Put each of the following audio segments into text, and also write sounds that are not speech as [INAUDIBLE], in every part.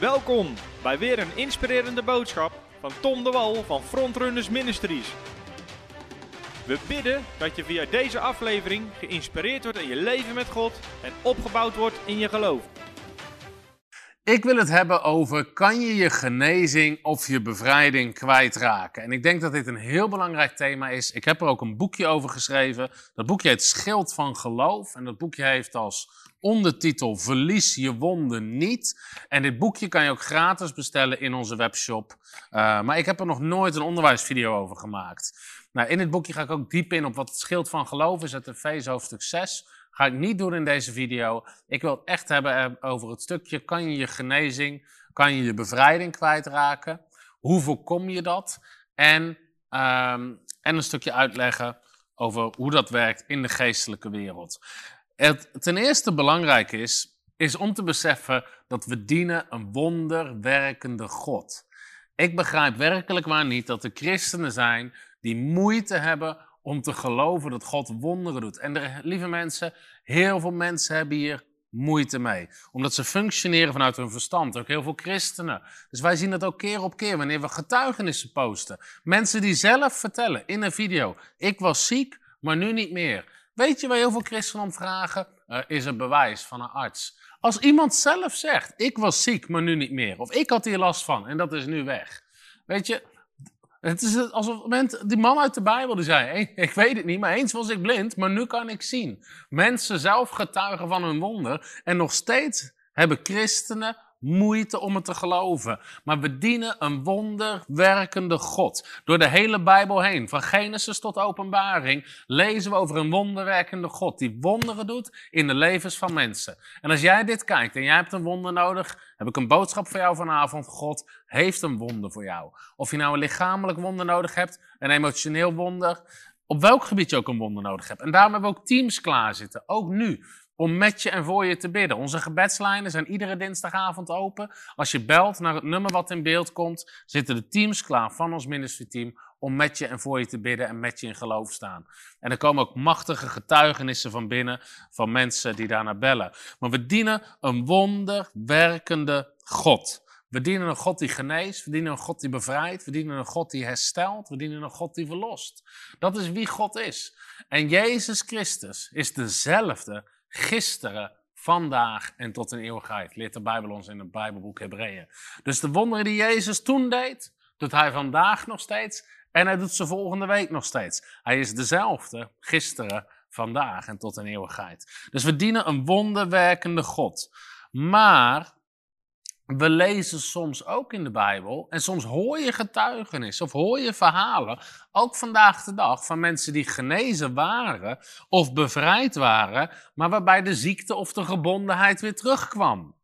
Welkom bij weer een inspirerende boodschap van Tom de Wal van Frontrunners Ministries. We bidden dat je via deze aflevering geïnspireerd wordt in je leven met God en opgebouwd wordt in je geloof. Ik wil het hebben over kan je je genezing of je bevrijding kwijtraken? En ik denk dat dit een heel belangrijk thema is. Ik heb er ook een boekje over geschreven. Dat boekje heet Schild van Geloof. En dat boekje heeft als ondertitel Verlies je wonden niet. En dit boekje kan je ook gratis bestellen in onze webshop. Uh, maar ik heb er nog nooit een onderwijsvideo over gemaakt. Nou, in dit boekje ga ik ook diep in op wat het schild van geloof is uit Efeze hoofdstuk 6. Ga ik niet doen in deze video. Ik wil het echt hebben over het stukje: kan je je genezing, kan je je bevrijding kwijtraken? Hoe voorkom je dat? En, um, en een stukje uitleggen over hoe dat werkt in de geestelijke wereld. Het ten eerste belangrijk is, is om te beseffen dat we dienen een wonderwerkende God. Ik begrijp werkelijk waar niet dat er christenen zijn die moeite hebben om te geloven dat God wonderen doet. En lieve mensen, heel veel mensen hebben hier moeite mee. Omdat ze functioneren vanuit hun verstand. Ook heel veel christenen. Dus wij zien dat ook keer op keer wanneer we getuigenissen posten. Mensen die zelf vertellen in een video: Ik was ziek, maar nu niet meer. Weet je waar heel veel christenen om vragen? Er is een bewijs van een arts. Als iemand zelf zegt: Ik was ziek, maar nu niet meer. Of ik had hier last van en dat is nu weg. Weet je, het is alsof die man uit de Bijbel die zei: Ik weet het niet, maar eens was ik blind, maar nu kan ik zien. Mensen zelf getuigen van hun wonder en nog steeds hebben christenen moeite om het te geloven. Maar we dienen een wonderwerkende God. Door de hele Bijbel heen, van Genesis tot Openbaring, lezen we over een wonderwerkende God die wonderen doet in de levens van mensen. En als jij dit kijkt en jij hebt een wonder nodig, heb ik een boodschap voor jou vanavond. God heeft een wonder voor jou. Of je nou een lichamelijk wonder nodig hebt, een emotioneel wonder, op welk gebied je ook een wonder nodig hebt. En daarom hebben we ook teams klaarzitten, ook nu om met je en voor je te bidden. Onze gebedslijnen zijn iedere dinsdagavond open. Als je belt naar het nummer wat in beeld komt, zitten de teams klaar van ons ministerteam om met je en voor je te bidden en met je in geloof staan. En er komen ook machtige getuigenissen van binnen van mensen die daarnaar bellen. Maar we dienen een wonderwerkende God. We dienen een God die geneest, we dienen een God die bevrijdt, we dienen een God die herstelt, we dienen een God die verlost. Dat is wie God is. En Jezus Christus is dezelfde gisteren, vandaag en tot in eeuwigheid. Leert de Bijbel ons in het Bijbelboek Hebreeën. Dus de wonderen die Jezus toen deed, doet hij vandaag nog steeds en hij doet ze volgende week nog steeds. Hij is dezelfde gisteren, vandaag en tot in eeuwigheid. Dus we dienen een wonderwerkende God. Maar we lezen soms ook in de Bijbel en soms hoor je getuigenissen of hoor je verhalen, ook vandaag de dag, van mensen die genezen waren of bevrijd waren, maar waarbij de ziekte of de gebondenheid weer terugkwam.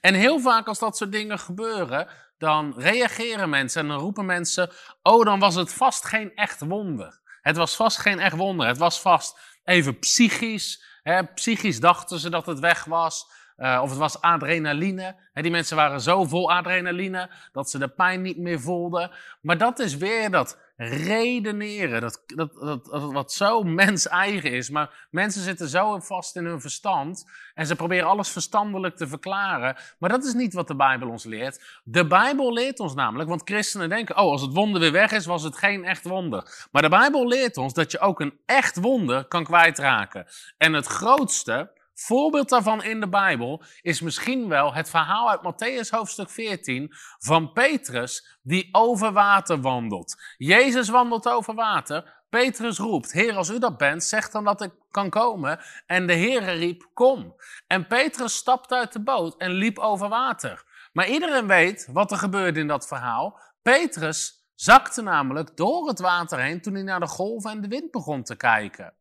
En heel vaak als dat soort dingen gebeuren, dan reageren mensen en dan roepen mensen, oh dan was het vast geen echt wonder. Het was vast geen echt wonder, het was vast even psychisch. Hè? Psychisch dachten ze dat het weg was. Uh, of het was adrenaline. He, die mensen waren zo vol adrenaline dat ze de pijn niet meer voelden. Maar dat is weer dat redeneren, dat, dat, dat, dat wat zo mens-eigen is. Maar mensen zitten zo vast in hun verstand en ze proberen alles verstandelijk te verklaren. Maar dat is niet wat de Bijbel ons leert. De Bijbel leert ons namelijk, want christenen denken, oh, als het wonder weer weg is, was het geen echt wonder. Maar de Bijbel leert ons dat je ook een echt wonder kan kwijtraken. En het grootste Voorbeeld daarvan in de Bijbel is misschien wel het verhaal uit Matthäus hoofdstuk 14 van Petrus die over water wandelt. Jezus wandelt over water. Petrus roept, Heer, als u dat bent, zeg dan dat ik kan komen. En de Heer riep, kom. En Petrus stapte uit de boot en liep over water. Maar iedereen weet wat er gebeurde in dat verhaal. Petrus zakte namelijk door het water heen toen hij naar de golven en de wind begon te kijken.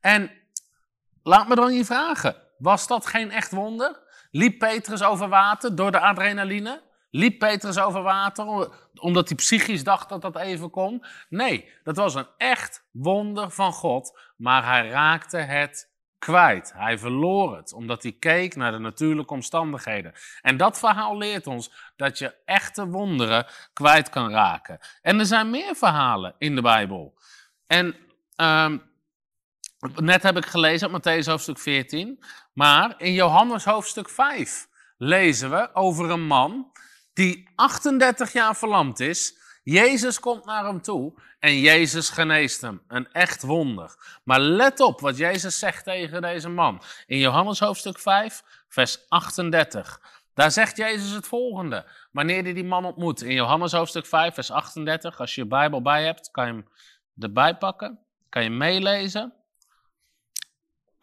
En Laat me dan je vragen, was dat geen echt wonder? Liep Petrus over water door de adrenaline? Liep Petrus over water omdat hij psychisch dacht dat dat even kon? Nee, dat was een echt wonder van God, maar hij raakte het kwijt. Hij verloor het, omdat hij keek naar de natuurlijke omstandigheden. En dat verhaal leert ons dat je echte wonderen kwijt kan raken. En er zijn meer verhalen in de Bijbel. En um, Net heb ik gelezen uit Matthäus hoofdstuk 14. Maar in Johannes hoofdstuk 5 lezen we over een man die 38 jaar verlamd is. Jezus komt naar hem toe en Jezus geneest hem. Een echt wonder. Maar let op wat Jezus zegt tegen deze man. In Johannes hoofdstuk 5, vers 38. Daar zegt Jezus het volgende. Wanneer hij die man ontmoet. In Johannes hoofdstuk 5, vers 38. Als je je Bijbel bij hebt, kan je hem erbij pakken. Kan je meelezen.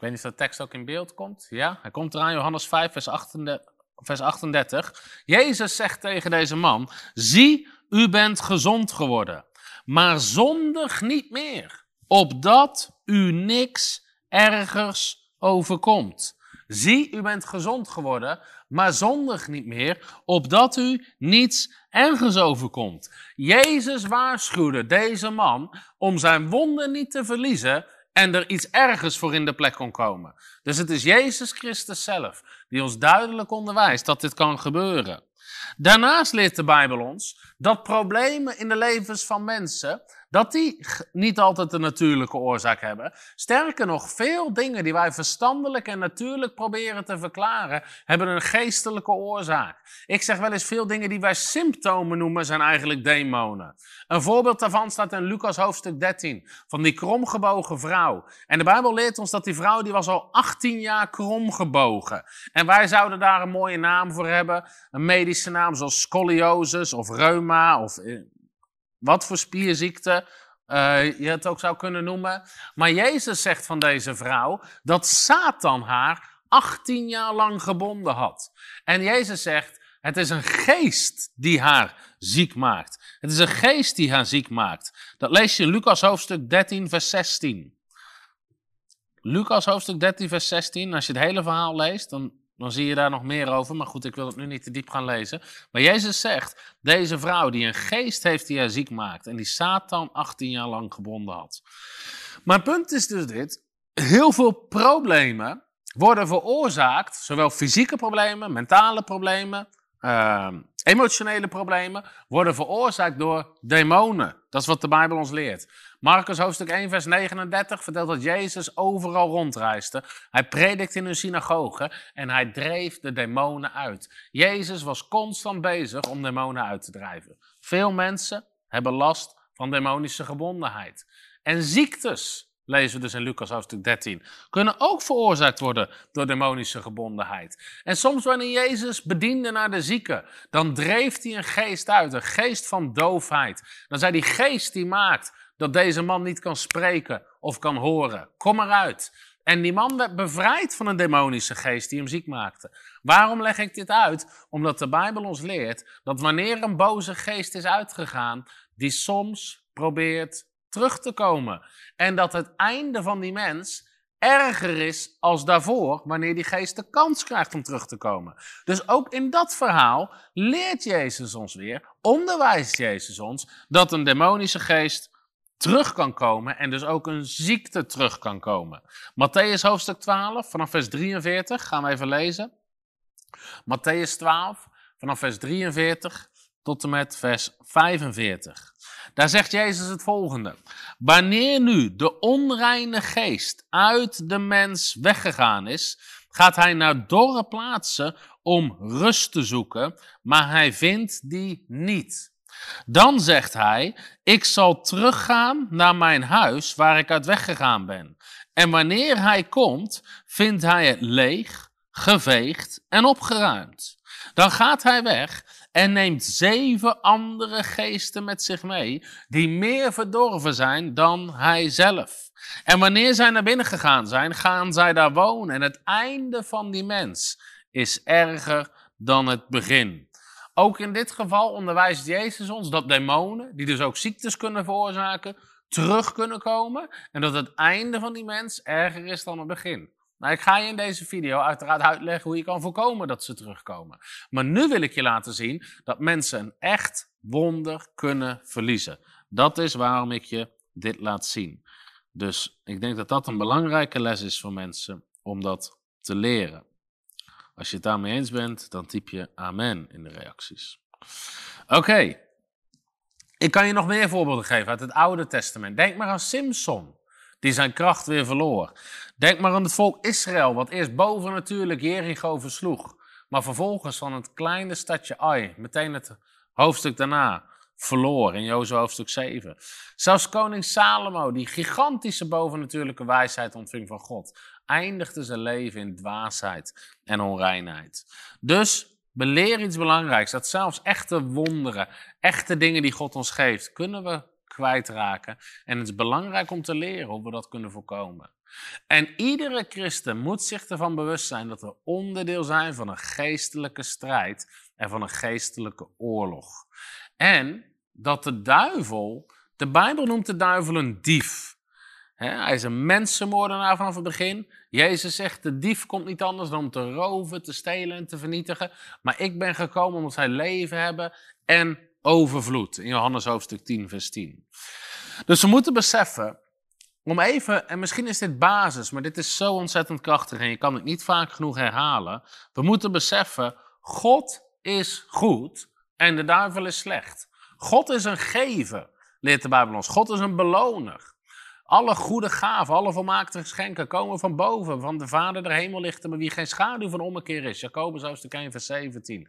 Weet niet of de tekst ook in beeld komt. Ja, hij komt eraan, Johannes 5, vers 38. Vers 38. Jezus zegt tegen deze man: Zie, u bent gezond geworden, maar zondig niet meer, opdat u niks ergers overkomt. Zie, u bent gezond geworden, maar zondig niet meer, opdat u niets ergens overkomt. Jezus waarschuwde deze man om zijn wonden niet te verliezen en er iets ergers voor in de plek kon komen. Dus het is Jezus Christus zelf die ons duidelijk onderwijst dat dit kan gebeuren. Daarnaast leert de Bijbel ons dat problemen in de levens van mensen dat die niet altijd een natuurlijke oorzaak hebben. Sterker nog, veel dingen die wij verstandelijk en natuurlijk proberen te verklaren, hebben een geestelijke oorzaak. Ik zeg wel eens, veel dingen die wij symptomen noemen, zijn eigenlijk demonen. Een voorbeeld daarvan staat in Lucas hoofdstuk 13, van die kromgebogen vrouw. En de Bijbel leert ons dat die vrouw, die was al 18 jaar kromgebogen. En wij zouden daar een mooie naam voor hebben, een medische naam zoals scoliosis of reuma of eh, wat voor spierziekte uh, je het ook zou kunnen noemen. Maar Jezus zegt van deze vrouw dat Satan haar 18 jaar lang gebonden had. En Jezus zegt, het is een geest die haar ziek maakt. Het is een geest die haar ziek maakt. Dat lees je in Lucas hoofdstuk 13, vers 16. Lucas hoofdstuk 13, vers 16. Als je het hele verhaal leest, dan dan zie je daar nog meer over. Maar goed, ik wil het nu niet te diep gaan lezen. Maar Jezus zegt, deze vrouw die een geest heeft die haar ziek maakt. En die Satan 18 jaar lang gebonden had. Mijn punt is dus dit. Heel veel problemen worden veroorzaakt. Zowel fysieke problemen, mentale problemen, uh, emotionele problemen. Worden veroorzaakt door demonen. Dat is wat de Bijbel ons leert. Marcus hoofdstuk 1, vers 39 vertelt dat Jezus overal rondreisde. Hij predikte in een synagoge en hij dreef de demonen uit. Jezus was constant bezig om demonen uit te drijven. Veel mensen hebben last van demonische gebondenheid. En ziektes, lezen we dus in Lucas hoofdstuk 13, kunnen ook veroorzaakt worden door demonische gebondenheid. En soms wanneer Jezus bediende naar de zieken, dan dreef hij een geest uit, een geest van doofheid. Dan zei die geest die maakt dat deze man niet kan spreken of kan horen. Kom eruit. En die man werd bevrijd van een demonische geest die hem ziek maakte. Waarom leg ik dit uit? Omdat de Bijbel ons leert dat wanneer een boze geest is uitgegaan, die soms probeert terug te komen. En dat het einde van die mens erger is als daarvoor, wanneer die geest de kans krijgt om terug te komen. Dus ook in dat verhaal leert Jezus ons weer, onderwijst Jezus ons, dat een demonische geest terug kan komen en dus ook een ziekte terug kan komen. Matthäus hoofdstuk 12, vanaf vers 43, gaan we even lezen. Matthäus 12, vanaf vers 43 tot en met vers 45. Daar zegt Jezus het volgende. Wanneer nu de onreine geest uit de mens weggegaan is, gaat hij naar dorre plaatsen om rust te zoeken, maar hij vindt die niet. Dan zegt hij: Ik zal teruggaan naar mijn huis waar ik uit weggegaan ben. En wanneer hij komt, vindt hij het leeg, geveegd en opgeruimd. Dan gaat hij weg en neemt zeven andere geesten met zich mee, die meer verdorven zijn dan hij zelf. En wanneer zij naar binnen gegaan zijn, gaan zij daar wonen. En het einde van die mens is erger dan het begin. Ook in dit geval onderwijst Jezus ons dat demonen, die dus ook ziektes kunnen veroorzaken, terug kunnen komen. En dat het einde van die mens erger is dan het begin. Nou, ik ga je in deze video uiteraard uitleggen hoe je kan voorkomen dat ze terugkomen. Maar nu wil ik je laten zien dat mensen een echt wonder kunnen verliezen. Dat is waarom ik je dit laat zien. Dus ik denk dat dat een belangrijke les is voor mensen om dat te leren. Als je het daarmee eens bent, dan typ je amen in de reacties. Oké. Ik kan je nog meer voorbeelden geven uit het Oude Testament. Denk maar aan Simson, die zijn kracht weer verloor. Denk maar aan het volk Israël, wat eerst boven natuurlijk Jericho versloeg. maar vervolgens van het kleine stadje Ai, meteen het hoofdstuk daarna, verloor in Jozef hoofdstuk 7. Zelfs koning Salomo, die gigantische bovennatuurlijke wijsheid ontving van God, eindigde zijn leven in dwaasheid en onreinheid. Dus beleer iets belangrijks, dat zelfs echte wonderen, echte dingen die God ons geeft, kunnen we kwijtraken. En het is belangrijk om te leren hoe we dat kunnen voorkomen. En iedere christen moet zich ervan bewust zijn dat we onderdeel zijn van een geestelijke strijd en van een geestelijke oorlog. En dat de duivel, de Bijbel noemt de duivel een dief. hij is een mensenmoordenaar vanaf het begin. Jezus zegt, de dief komt niet anders dan om te roven, te stelen en te vernietigen. Maar ik ben gekomen omdat zij leven hebben en overvloed. In Johannes hoofdstuk 10, vers 10. Dus we moeten beseffen, om even, en misschien is dit basis, maar dit is zo ontzettend krachtig en je kan het niet vaak genoeg herhalen. We moeten beseffen, God is goed en de duivel is slecht. God is een gever, leert de Bijbel ons. God is een beloner. Alle goede gaven, alle volmaakte geschenken komen van boven, van de Vader der hemel ligt, maar wie geen schaduw van ommekeer is. Jacobus hoofdstuk 1 vers 17.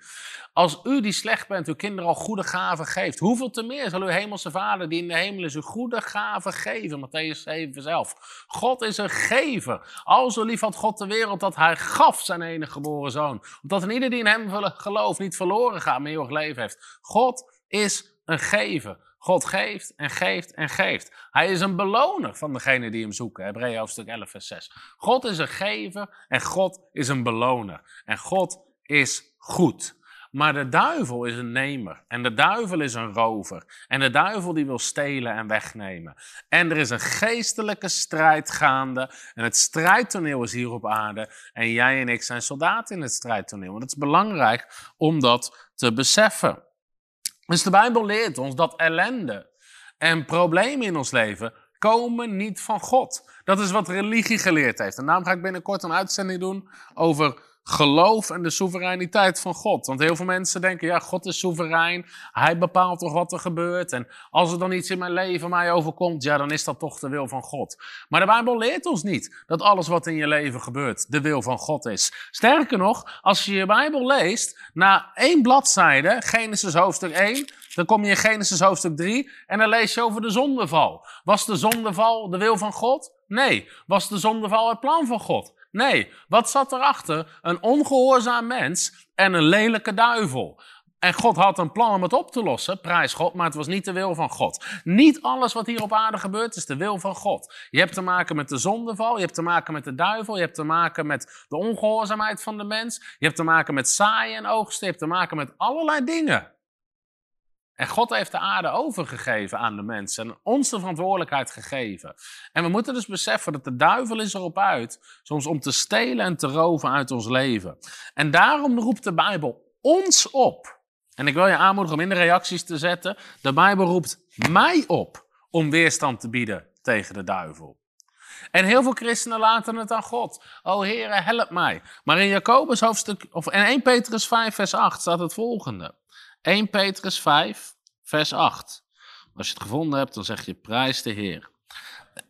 Als u die slecht bent, uw kinderen al goede gaven geeft, hoeveel te meer zal uw hemelse Vader die in de hemel is, uw goede gaven geven? Matthäus 7 vers 11. God is een gever. Al zo lief had God de wereld dat hij gaf zijn enige geboren zoon. Omdat een ieder die in hem gelooft niet verloren gaat, maar eeuwig leven heeft. God is een gever. God geeft en geeft en geeft. Hij is een beloner van degene die hem zoeken. Hebreeën hoofdstuk 11, vers 6. God is een gever en God is een beloner. En God is goed. Maar de duivel is een nemer. En de duivel is een rover. En de duivel die wil stelen en wegnemen. En er is een geestelijke strijd gaande. En het strijdtoneel is hier op aarde. En jij en ik zijn soldaten in het strijdtoneel. En het is belangrijk om dat te beseffen. Dus de Bijbel leert ons dat ellende en problemen in ons leven komen niet van God. Dat is wat religie geleerd heeft. En daarom ga ik binnenkort een uitzending doen over geloof en de soevereiniteit van God. Want heel veel mensen denken, ja, God is soeverein. Hij bepaalt toch wat er gebeurt. En als er dan iets in mijn leven mij overkomt, ja, dan is dat toch de wil van God. Maar de Bijbel leert ons niet dat alles wat in je leven gebeurt de wil van God is. Sterker nog, als je je Bijbel leest, na één bladzijde, Genesis hoofdstuk 1, dan kom je in Genesis hoofdstuk 3 en dan lees je over de zondeval. Was de zondeval de wil van God? Nee. Was de zondeval het plan van God? Nee, wat zat erachter? Een ongehoorzaam mens en een lelijke duivel. En God had een plan om het op te lossen, prijs God, maar het was niet de wil van God. Niet alles wat hier op aarde gebeurt is de wil van God. Je hebt te maken met de zondeval, je hebt te maken met de duivel, je hebt te maken met de ongehoorzaamheid van de mens, je hebt te maken met saaien en oogsten, je hebt te maken met allerlei dingen. En God heeft de aarde overgegeven aan de mensen en ons de verantwoordelijkheid gegeven. En we moeten dus beseffen dat de duivel is erop uit, soms om te stelen en te roven uit ons leven. En daarom roept de Bijbel ons op. En ik wil je aanmoedigen om in de reacties te zetten. De Bijbel roept mij op om weerstand te bieden tegen de duivel. En heel veel christenen laten het aan God. O Heere, help mij. Maar in Jacobus hoofdstuk, of in 1 Petrus 5 vers 8 staat het volgende. 1 Petrus 5, vers 8. Als je het gevonden hebt, dan zeg je prijs de Heer.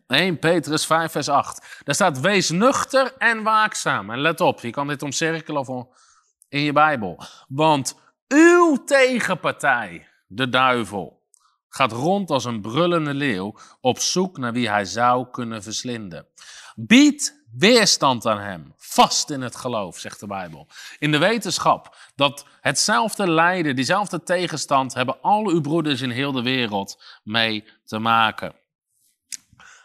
1 Petrus 5, vers 8. Daar staat: Wees nuchter en waakzaam. En let op, je kan dit omcirkelen of in je Bijbel. Want uw tegenpartij, de duivel, gaat rond als een brullende leeuw op zoek naar wie hij zou kunnen verslinden. Bied weerstand aan hem, vast in het geloof, zegt de Bijbel. In de wetenschap dat hetzelfde lijden, diezelfde tegenstand hebben al uw broeders in heel de wereld mee te maken.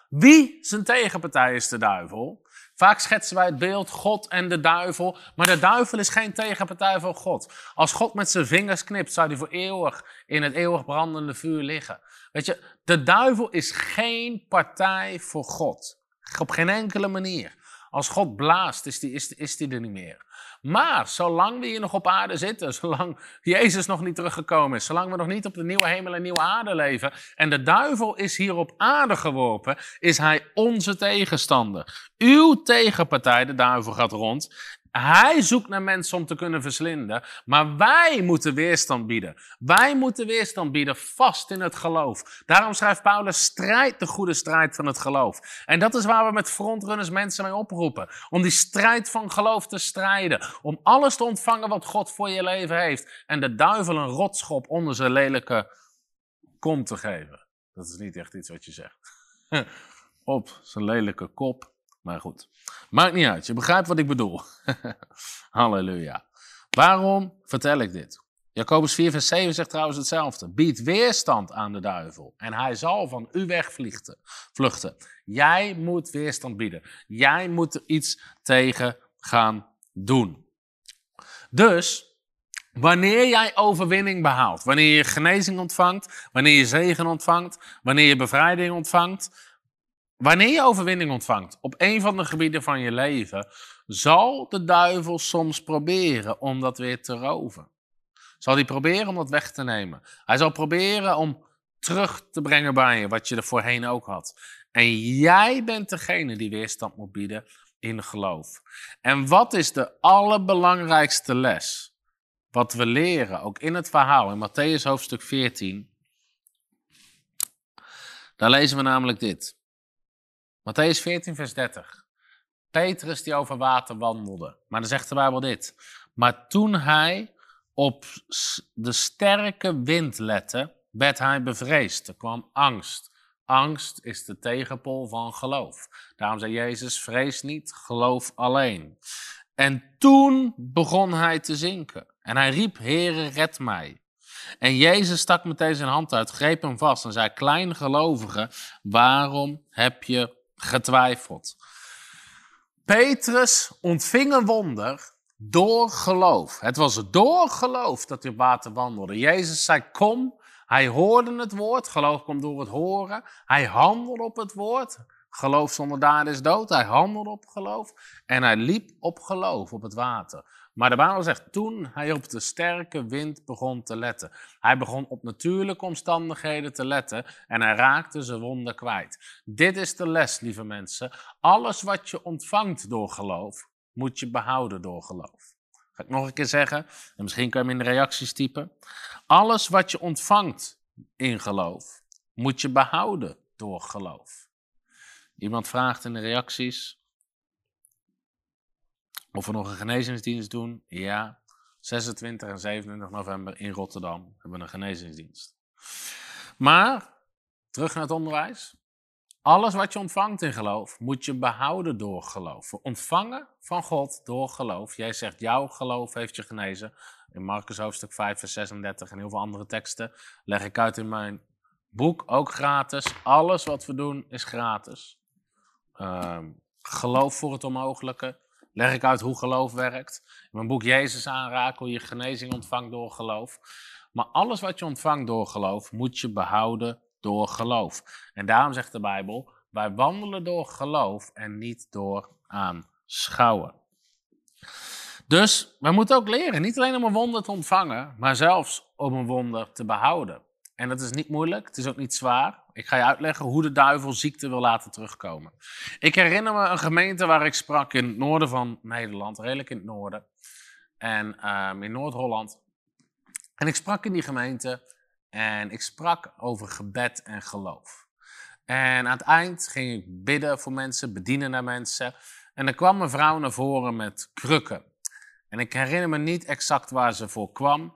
Wie zijn tegenpartij is de duivel? Vaak schetsen wij het beeld God en de duivel, maar de duivel is geen tegenpartij van God. Als God met zijn vingers knipt, zou hij voor eeuwig in het eeuwig brandende vuur liggen. Weet je, de duivel is geen partij voor God. Op geen enkele manier. Als God blaast, is die, is, is die er niet meer. Maar zolang we hier nog op aarde zitten, [LAUGHS] zolang Jezus nog niet teruggekomen is, zolang we nog niet op de nieuwe hemel en nieuwe aarde leven en de duivel is hier op aarde geworpen, is hij onze tegenstander. Uw tegenpartij, de duivel, gaat rond Hij zoekt naar mensen om te kunnen verslinden, maar wij moeten weerstand bieden. Wij moeten weerstand bieden vast in het geloof. Daarom schrijft Paulus: strijd de goede strijd van het geloof. En dat is waar we met frontrunners mensen mee oproepen. Om die strijd van geloof te strijden. Om alles te ontvangen wat God voor je leven heeft. En de duivel een rotschop onder zijn lelijke kont te geven. Dat is niet echt iets wat je zegt. [LAUGHS] Op zijn lelijke kop. Maar goed, maakt niet uit. Je begrijpt wat ik bedoel. [LAUGHS] Halleluja. Waarom vertel ik dit? Jacobus 4, vers 7 zegt trouwens hetzelfde. Bied weerstand aan de duivel en hij zal van u wegvluchten. Vluchten. Jij moet weerstand bieden. Jij moet er iets tegen gaan doen. Dus, wanneer jij overwinning behaalt, wanneer je genezing ontvangt, wanneer je zegen ontvangt, wanneer je bevrijding ontvangt, Wanneer je overwinning ontvangt op een van de gebieden van je leven, zal de duivel soms proberen om dat weer te roven. Zal hij proberen om dat weg te nemen. Hij zal proberen om terug te brengen bij je wat je er voorheen ook had. En jij bent degene die weerstand moet bieden in geloof. En wat is de allerbelangrijkste les? Wat we leren, ook in het verhaal in Matthäus hoofdstuk 14. Daar lezen we namelijk dit. Matthäus 14, vers 30. Petrus die over water wandelde. Maar dan zegt de Bijbel dit. Maar toen hij op de sterke wind lette, werd hij bevreesd. Er kwam angst. Angst is de tegenpol van geloof. Daarom zei Jezus: vrees niet, geloof alleen. En toen begon hij te zinken. En hij riep: Heere, red mij. En Jezus stak meteen zijn hand uit, greep hem vast en zei: Kleingelovige, waarom heb je getwijfeld. Petrus ontving een wonder door geloof. Het was door geloof dat hij op water wandelde. Jezus zei: Kom. Hij hoorde het woord. Geloof komt door het horen. Hij handelde op het woord. Geloof zonder daad is dood. Hij handelde op geloof. En hij liep op geloof op het water. Maar de Bijbel zegt, toen hij op de sterke wind begon te letten. Hij begon op natuurlijke omstandigheden te letten en hij raakte zijn wonden kwijt. Dit is de les, lieve mensen. Alles wat je ontvangt door geloof, moet je behouden door geloof. Ga ik nog een keer zeggen, en misschien kan je hem in de reacties typen. Alles wat je ontvangt in geloof, moet je behouden door geloof. Iemand vraagt in de reacties, of we nog een genezingsdienst doen? Ja. 26 en 27 november in Rotterdam hebben we een genezingsdienst. Maar, terug naar het onderwijs. Alles wat je ontvangt in geloof, moet je behouden door geloof. Ontvangen van God door geloof. Jij zegt, jouw geloof heeft je genezen. In Marcus hoofdstuk 5, vers 36 en heel veel andere teksten leg ik uit in mijn boek, ook gratis. Alles wat we doen is gratis. Uh, geloof voor het onmogelijke leg ik uit hoe geloof werkt. In mijn boek Jezus aanraken, hoe je genezing ontvangt door geloof. Maar alles wat je ontvangt door geloof, moet je behouden door geloof. En daarom zegt de Bijbel, wij wandelen door geloof en niet door aanschouwen. Dus wij moeten ook leren, niet alleen om een wonder te ontvangen, maar zelfs om een wonder te behouden. En dat is niet moeilijk, het is ook niet zwaar. Ik ga je uitleggen hoe de duivel ziekte wil laten terugkomen. Ik herinner me een gemeente waar ik sprak in het noorden van Nederland, redelijk in het noorden. En um, in Noord-Holland. En ik sprak in die gemeente en ik sprak over gebed en geloof. En aan het eind ging ik bidden voor mensen, bedienen naar mensen. En er kwam een vrouw naar voren met krukken. En ik herinner me niet exact waar ze voor kwam.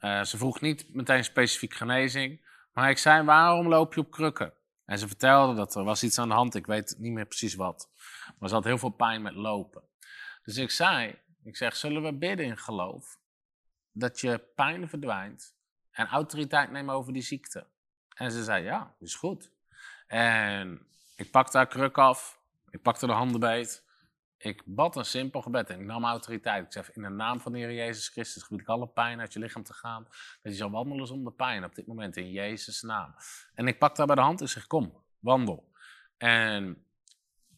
Uh, ze vroeg niet meteen specifiek genezing. Maar ik zei, waarom loop je op krukken? En ze vertelde dat er was iets aan de hand, ik weet niet meer precies wat. Maar ze had heel veel pijn met lopen. Dus ik zei, ik zeg, zullen we bidden in geloof? Dat je pijn verdwijnt en autoriteit nemen over die ziekte. En ze zei, ja, is goed. En ik pakte haar kruk af, ik pakte de handen beet. Ik bad een simpel gebed en ik nam autoriteit. Ik zeg, in de naam van de Heer Jezus Christus gebied ik alle pijn uit je lichaam te gaan. Dat je zal wandelen zonder pijn op dit moment, in Jezus' naam. En ik pakte haar bij de hand en zeg, kom, wandel. En,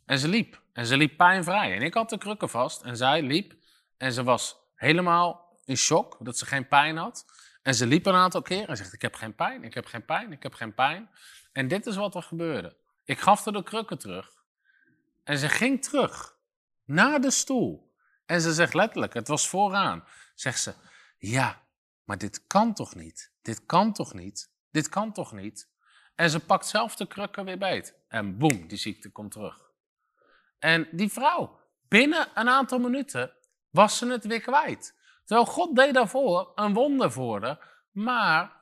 en ze liep. En ze liep pijnvrij. En ik had de krukken vast en zij liep. En ze was helemaal in shock dat ze geen pijn had. En ze liep een aantal keer en zegt, ik heb geen pijn, ik heb geen pijn, ik heb geen pijn. En dit is wat er gebeurde. Ik gaf haar de krukken terug. En ze ging terug naar de stoel. En ze zegt letterlijk, het was vooraan. Zegt ze, ja, maar dit kan toch niet? Dit kan toch niet? Dit kan toch niet? En ze pakt zelf de krukken weer beet. En boem, die ziekte komt terug. En die vrouw, binnen een aantal minuten, was ze het weer kwijt. Terwijl God deed daarvoor een wonder voor. Maar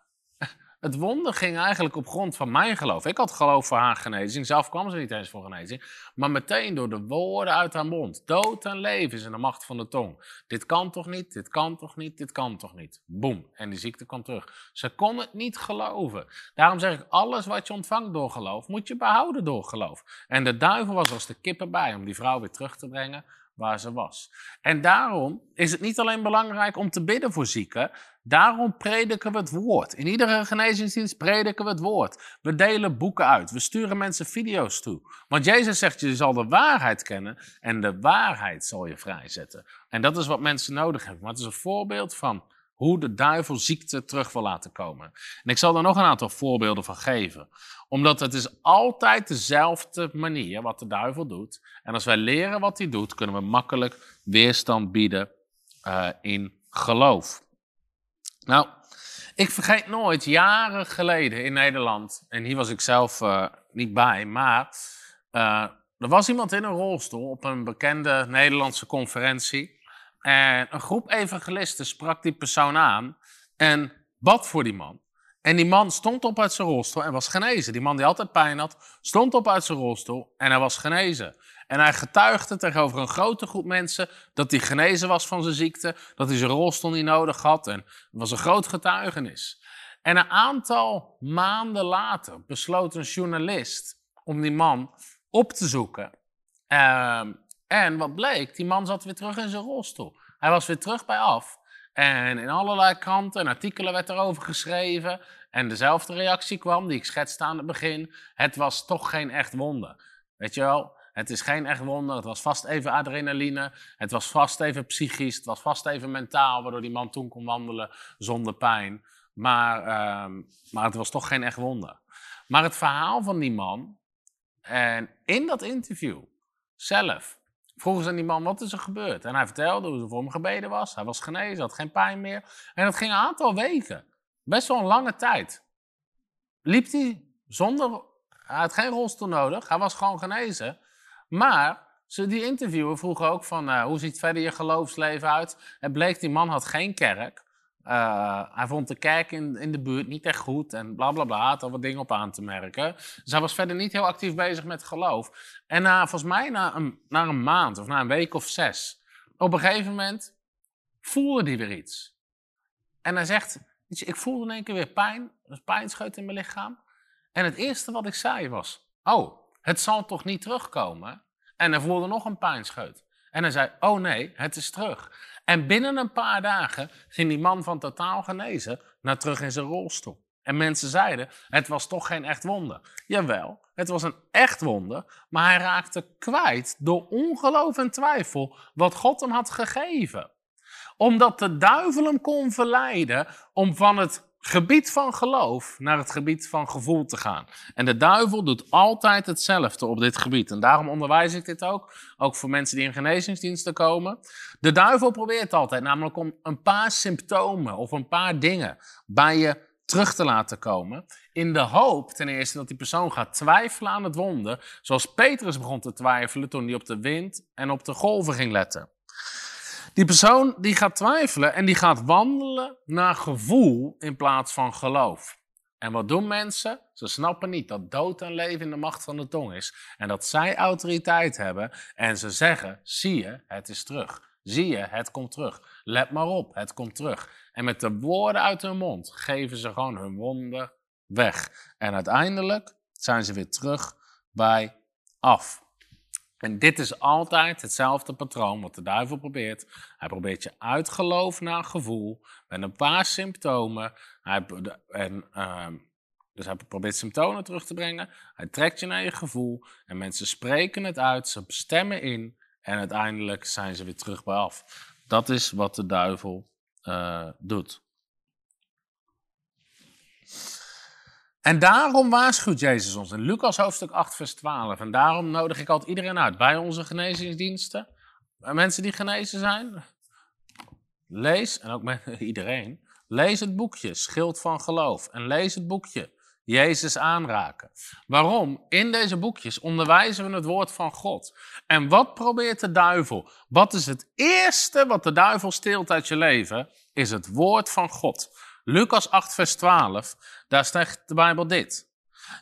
het wonder ging eigenlijk op grond van mijn geloof. Ik had geloof voor haar genezing. Zelf kwam ze niet eens voor genezing. Maar meteen door de woorden uit haar mond. Dood en leven is in de macht van de tong. Dit kan toch niet, dit kan toch niet, dit kan toch niet. Boom. En die ziekte kwam terug. Ze kon het niet geloven. Daarom zeg ik, alles wat je ontvangt door geloof, moet je behouden door geloof. En de duivel was als de kippen bij om die vrouw weer terug te brengen waar ze was. En daarom is het niet alleen belangrijk om te bidden voor zieken, daarom prediken we het woord. In iedere genezingsdienst prediken we het woord. We delen boeken uit, we sturen mensen video's toe. Want Jezus zegt, je zal de waarheid kennen en de waarheid zal je vrijzetten. En dat is wat mensen nodig hebben. Maar het is een voorbeeld van hoe de duivel ziekte terug wil laten komen. En ik zal er nog een aantal voorbeelden van geven. Omdat het is altijd dezelfde manier wat de duivel doet. En als wij leren wat hij doet, kunnen we makkelijk weerstand bieden uh, in geloof. Nou, ik vergeet nooit, jaren geleden in Nederland, en hier was ik zelf uh, niet bij, maar uh, er was iemand in een rolstoel op een bekende Nederlandse conferentie. En een groep evangelisten sprak die persoon aan en bad voor die man. En die man stond op uit zijn rolstoel en was genezen. Die man die altijd pijn had, stond op uit zijn rolstoel en hij was genezen. En hij getuigde tegenover een grote groep mensen dat hij genezen was van zijn ziekte, dat hij zijn rolstoel niet nodig had. En het was een groot getuigenis. En een aantal maanden later besloot een journalist om die man op te zoeken. Uh, en wat bleek, die man zat weer terug in zijn rolstoel. Hij was weer terug bij af. En in allerlei kranten en artikelen werd erover geschreven. En dezelfde reactie kwam die ik schetste aan het begin. Het was toch geen echt wonder. Weet je wel, het is geen echt wonder. Het was vast even adrenaline. Het was vast even psychisch. Het was vast even mentaal, waardoor die man toen kon wandelen zonder pijn. Maar, uh, maar het was toch geen echt wonder. Maar het verhaal van die man, en in dat interview zelf, vroegen ze aan die man, wat is er gebeurd? En hij vertelde hoe ze voor hem gebeden was. Hij was genezen, had geen pijn meer. En dat ging een aantal weken. Best wel een lange tijd. Liep hij zonder... Hij had geen rolstoel nodig. Hij was gewoon genezen. Maar ze die interviewer vroegen ook van, uh, hoe ziet verder je geloofsleven uit? Het bleek, die man had geen kerk. Uh, hij vond de kerk in, in de buurt niet echt goed en bla bla bla. Had al wat dingen op aan te merken. Dus hij was verder niet heel actief bezig met geloof. En na, volgens mij na een, na een maand of na een week of zes, op een gegeven moment voelde hij weer iets. En hij zegt: Ik voelde in één keer weer pijn, een pijnscheut in mijn lichaam. En het eerste wat ik zei was: Oh, het zal toch niet terugkomen? En hij voelde nog een pijnscheut. En hij zei: Oh nee, het is terug. En binnen een paar dagen ging die man van totaal genezen naar terug in zijn rolstoel. En mensen zeiden, het was toch geen echt wonder. Jawel, het was een echt wonder, maar hij raakte kwijt door ongeloof en twijfel wat God hem had gegeven. Omdat de duivel hem kon verleiden om van het gebied van geloof naar het gebied van gevoel te gaan. En de duivel doet altijd hetzelfde op dit gebied. En daarom onderwijs ik dit ook, ook voor mensen die in genezingsdiensten komen. De duivel probeert altijd namelijk om een paar symptomen of een paar dingen bij je terug te laten komen. In de hoop ten eerste dat die persoon gaat twijfelen aan het wonder. Zoals Petrus begon te twijfelen toen hij op de wind en op de golven ging letten. Die persoon die gaat twijfelen en die gaat wandelen naar gevoel in plaats van geloof. En wat doen mensen? Ze snappen niet dat dood en leven in de macht van de tong is. En dat zij autoriteit hebben. En ze zeggen: zie je, het is terug. Zie je, het komt terug. Let maar op, het komt terug. En met de woorden uit hun mond geven ze gewoon hun wonder weg. En uiteindelijk zijn ze weer terug bij af. En dit is altijd hetzelfde patroon wat de duivel probeert. Hij probeert je uit geloof naar gevoel met een paar symptomen. Hij, en, uh, dus hij probeert symptomen terug te brengen. Hij trekt je naar je gevoel en mensen spreken het uit, ze stemmen in en uiteindelijk zijn ze weer terug bij af. Dat is wat de duivel uh, doet. En daarom waarschuwt Jezus ons in Lucas hoofdstuk 8, vers 12. En daarom nodig ik altijd iedereen uit bij onze genezingsdiensten. mensen die genezen zijn, lees, en ook met [LAUGHS] iedereen, lees het boekje Schild van Geloof. En lees het boekje Jezus aanraken. Waarom? In deze boekjes onderwijzen we het woord van God. En wat probeert de duivel? Wat is het eerste wat de duivel steelt uit je leven? Is het woord van God. Lucas 8, vers 12, daar zegt de Bijbel dit.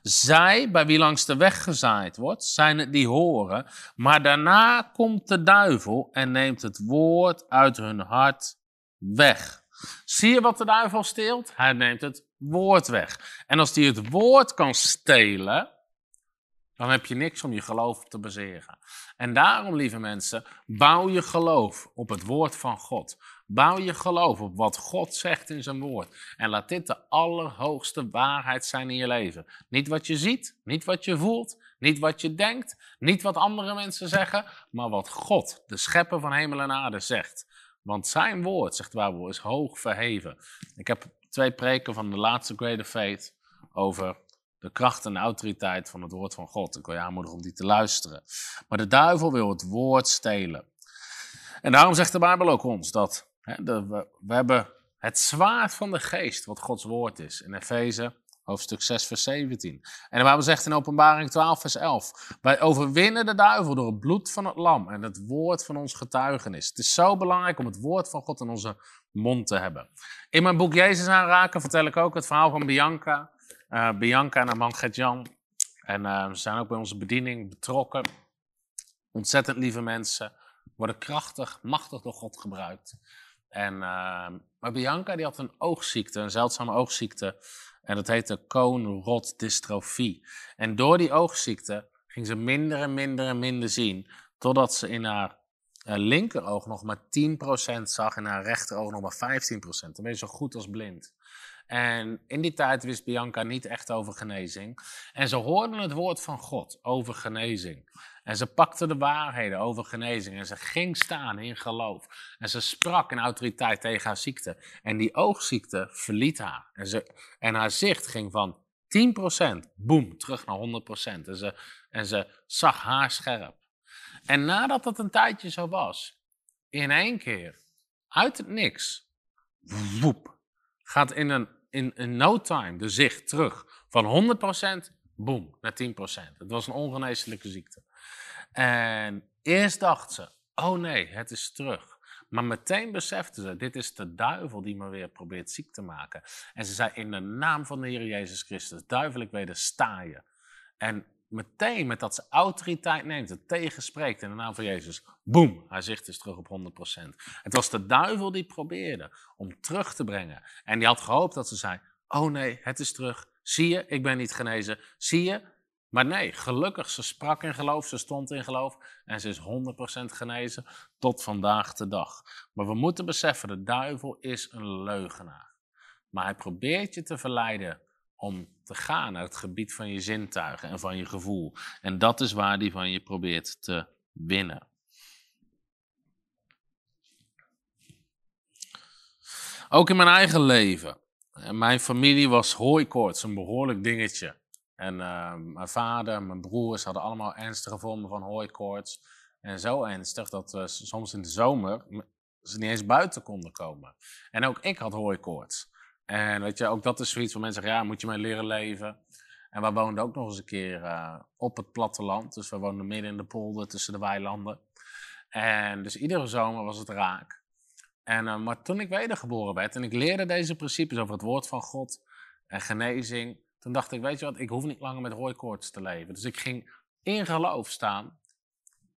Zij, bij wie langs de weg gezaaid wordt, zijn het die horen, maar daarna komt de duivel en neemt het woord uit hun hart weg. Zie je wat de duivel steelt? Hij neemt het woord weg. En als hij het woord kan stelen, dan heb je niks om je geloof te baseren. En daarom, lieve mensen, bouw je geloof op het woord van God. Bouw je geloof op wat God zegt in zijn woord. En laat dit de allerhoogste waarheid zijn in je leven. Niet wat je ziet, niet wat je voelt, niet wat je denkt, niet wat andere mensen zeggen, maar wat God, de schepper van hemel en aarde, zegt. Want zijn woord, zegt Bijbel, is hoog verheven. Ik heb twee preken van de laatste Greater Faith over de kracht en de autoriteit van het woord van God. Ik wil je aanmoedigen om die te luisteren. Maar de duivel wil het woord stelen. En daarom zegt de Bijbel ook ons dat we, hebben het zwaard van de geest, wat Gods woord is. In Efeze hoofdstuk 6, vers 17. En de Bijbel zegt in openbaring 12, vers 11. Wij overwinnen de duivel door het bloed van het lam en het woord van ons getuigenis. Het is zo belangrijk om het woord van God in onze mond te hebben. In mijn boek Jezus aanraken vertel ik ook het verhaal van Bianca. Uh, Bianca en haar man Gert-Jan. En uh, ze zijn ook bij onze bediening betrokken. Ontzettend lieve mensen. Worden krachtig, machtig door God gebruikt. En, uh, maar Bianca die had een oogziekte, een zeldzame oogziekte. En dat heette Cohn-Rod-dystrofie. En door die oogziekte ging ze minder en minder en minder zien. Totdat ze in haar uh, linkeroog nog maar 10% zag en haar rechteroog nog maar 15%. Dan ben je zo goed als blind. En in die tijd wist Bianca niet echt over genezing. En ze hoorden het woord van God over genezing. En ze pakte de waarheden over genezing. En ze ging staan in geloof. En ze sprak in autoriteit tegen haar ziekte. En die oogziekte verliet haar. En, ze, en haar zicht ging van 10%, boem, terug naar 100%. En ze, en ze zag haar scherp. En nadat dat een tijdje zo was, in één keer, uit het niks, woep, gaat in een in, in no time de zicht terug van 100%, boem, naar 10%. Het was een ongeneeslijke ziekte. En eerst dacht ze, oh nee, het is terug. Maar meteen besefte ze, dit is de duivel die me weer probeert ziek te maken. En ze zei, in de naam van de Heer Jezus Christus, duivel, ik wedersta je. En meteen met dat ze autoriteit neemt, het tegenspreekt in de naam van Jezus, boem, haar zicht is terug op 100%. Het was de duivel die probeerde om terug te brengen. En die had gehoopt dat ze zei, oh nee, het is terug. Zie je, ik ben niet genezen. Zie je? Maar nee, gelukkig, ze sprak in geloof, ze stond in geloof en ze is 100% genezen tot vandaag de dag. Maar we moeten beseffen, de duivel is een leugenaar. Maar hij probeert je te verleiden om te gaan naar het gebied van je zintuigen en van je gevoel. En dat is waar die van je probeert te winnen. Ook in mijn eigen leven. Mijn familie was hooikoorts, een behoorlijk dingetje. En uh, mijn vader, mijn broers hadden allemaal ernstige vormen van hooikoorts. En zo ernstig dat we soms in de zomer ze niet eens buiten konden komen. En ook ik had hooikoorts. En weet je, ook dat is zoiets waar mensen zeggen, ja, moet je mee leren leven. En we woonden ook nog eens een keer uh, op het platteland. Dus we woonden midden in de polder tussen de weilanden. En dus iedere zomer was het raak. En, uh, maar toen ik wedergeboren werd en ik leerde deze principes over het woord van God en genezing, toen dacht ik, weet je wat, ik hoef niet langer met hooikoorts te leven. Dus ik ging in geloof staan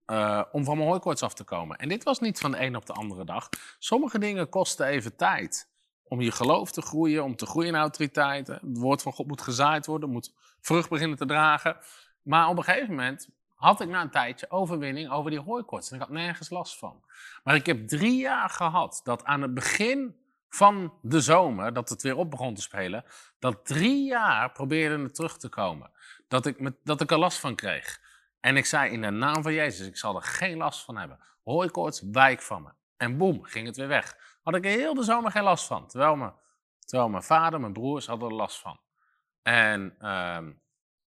uh, om van mijn hooikoorts af te komen. En dit was niet van de een op de andere dag. Sommige dingen kosten even tijd om je geloof te groeien, om te groeien in autoriteit. Het woord van God moet gezaaid worden, moet vrucht beginnen te dragen. Maar op een gegeven moment had ik na een tijdje overwinning over die hooikoorts. En ik had nergens last van. Maar ik heb drie jaar gehad dat aan het begin van de zomer, dat het weer op begon te spelen, dat drie jaar probeerde het terug te komen. Dat ik, dat ik er last van kreeg. En ik zei in de naam van Jezus, ik zal er geen last van hebben. Hooikoorts, wijk van me. En boem, ging het weer weg had ik heel de zomer geen last van. Terwijl mijn, terwijl mijn vader, mijn broers hadden er last van. En, uh,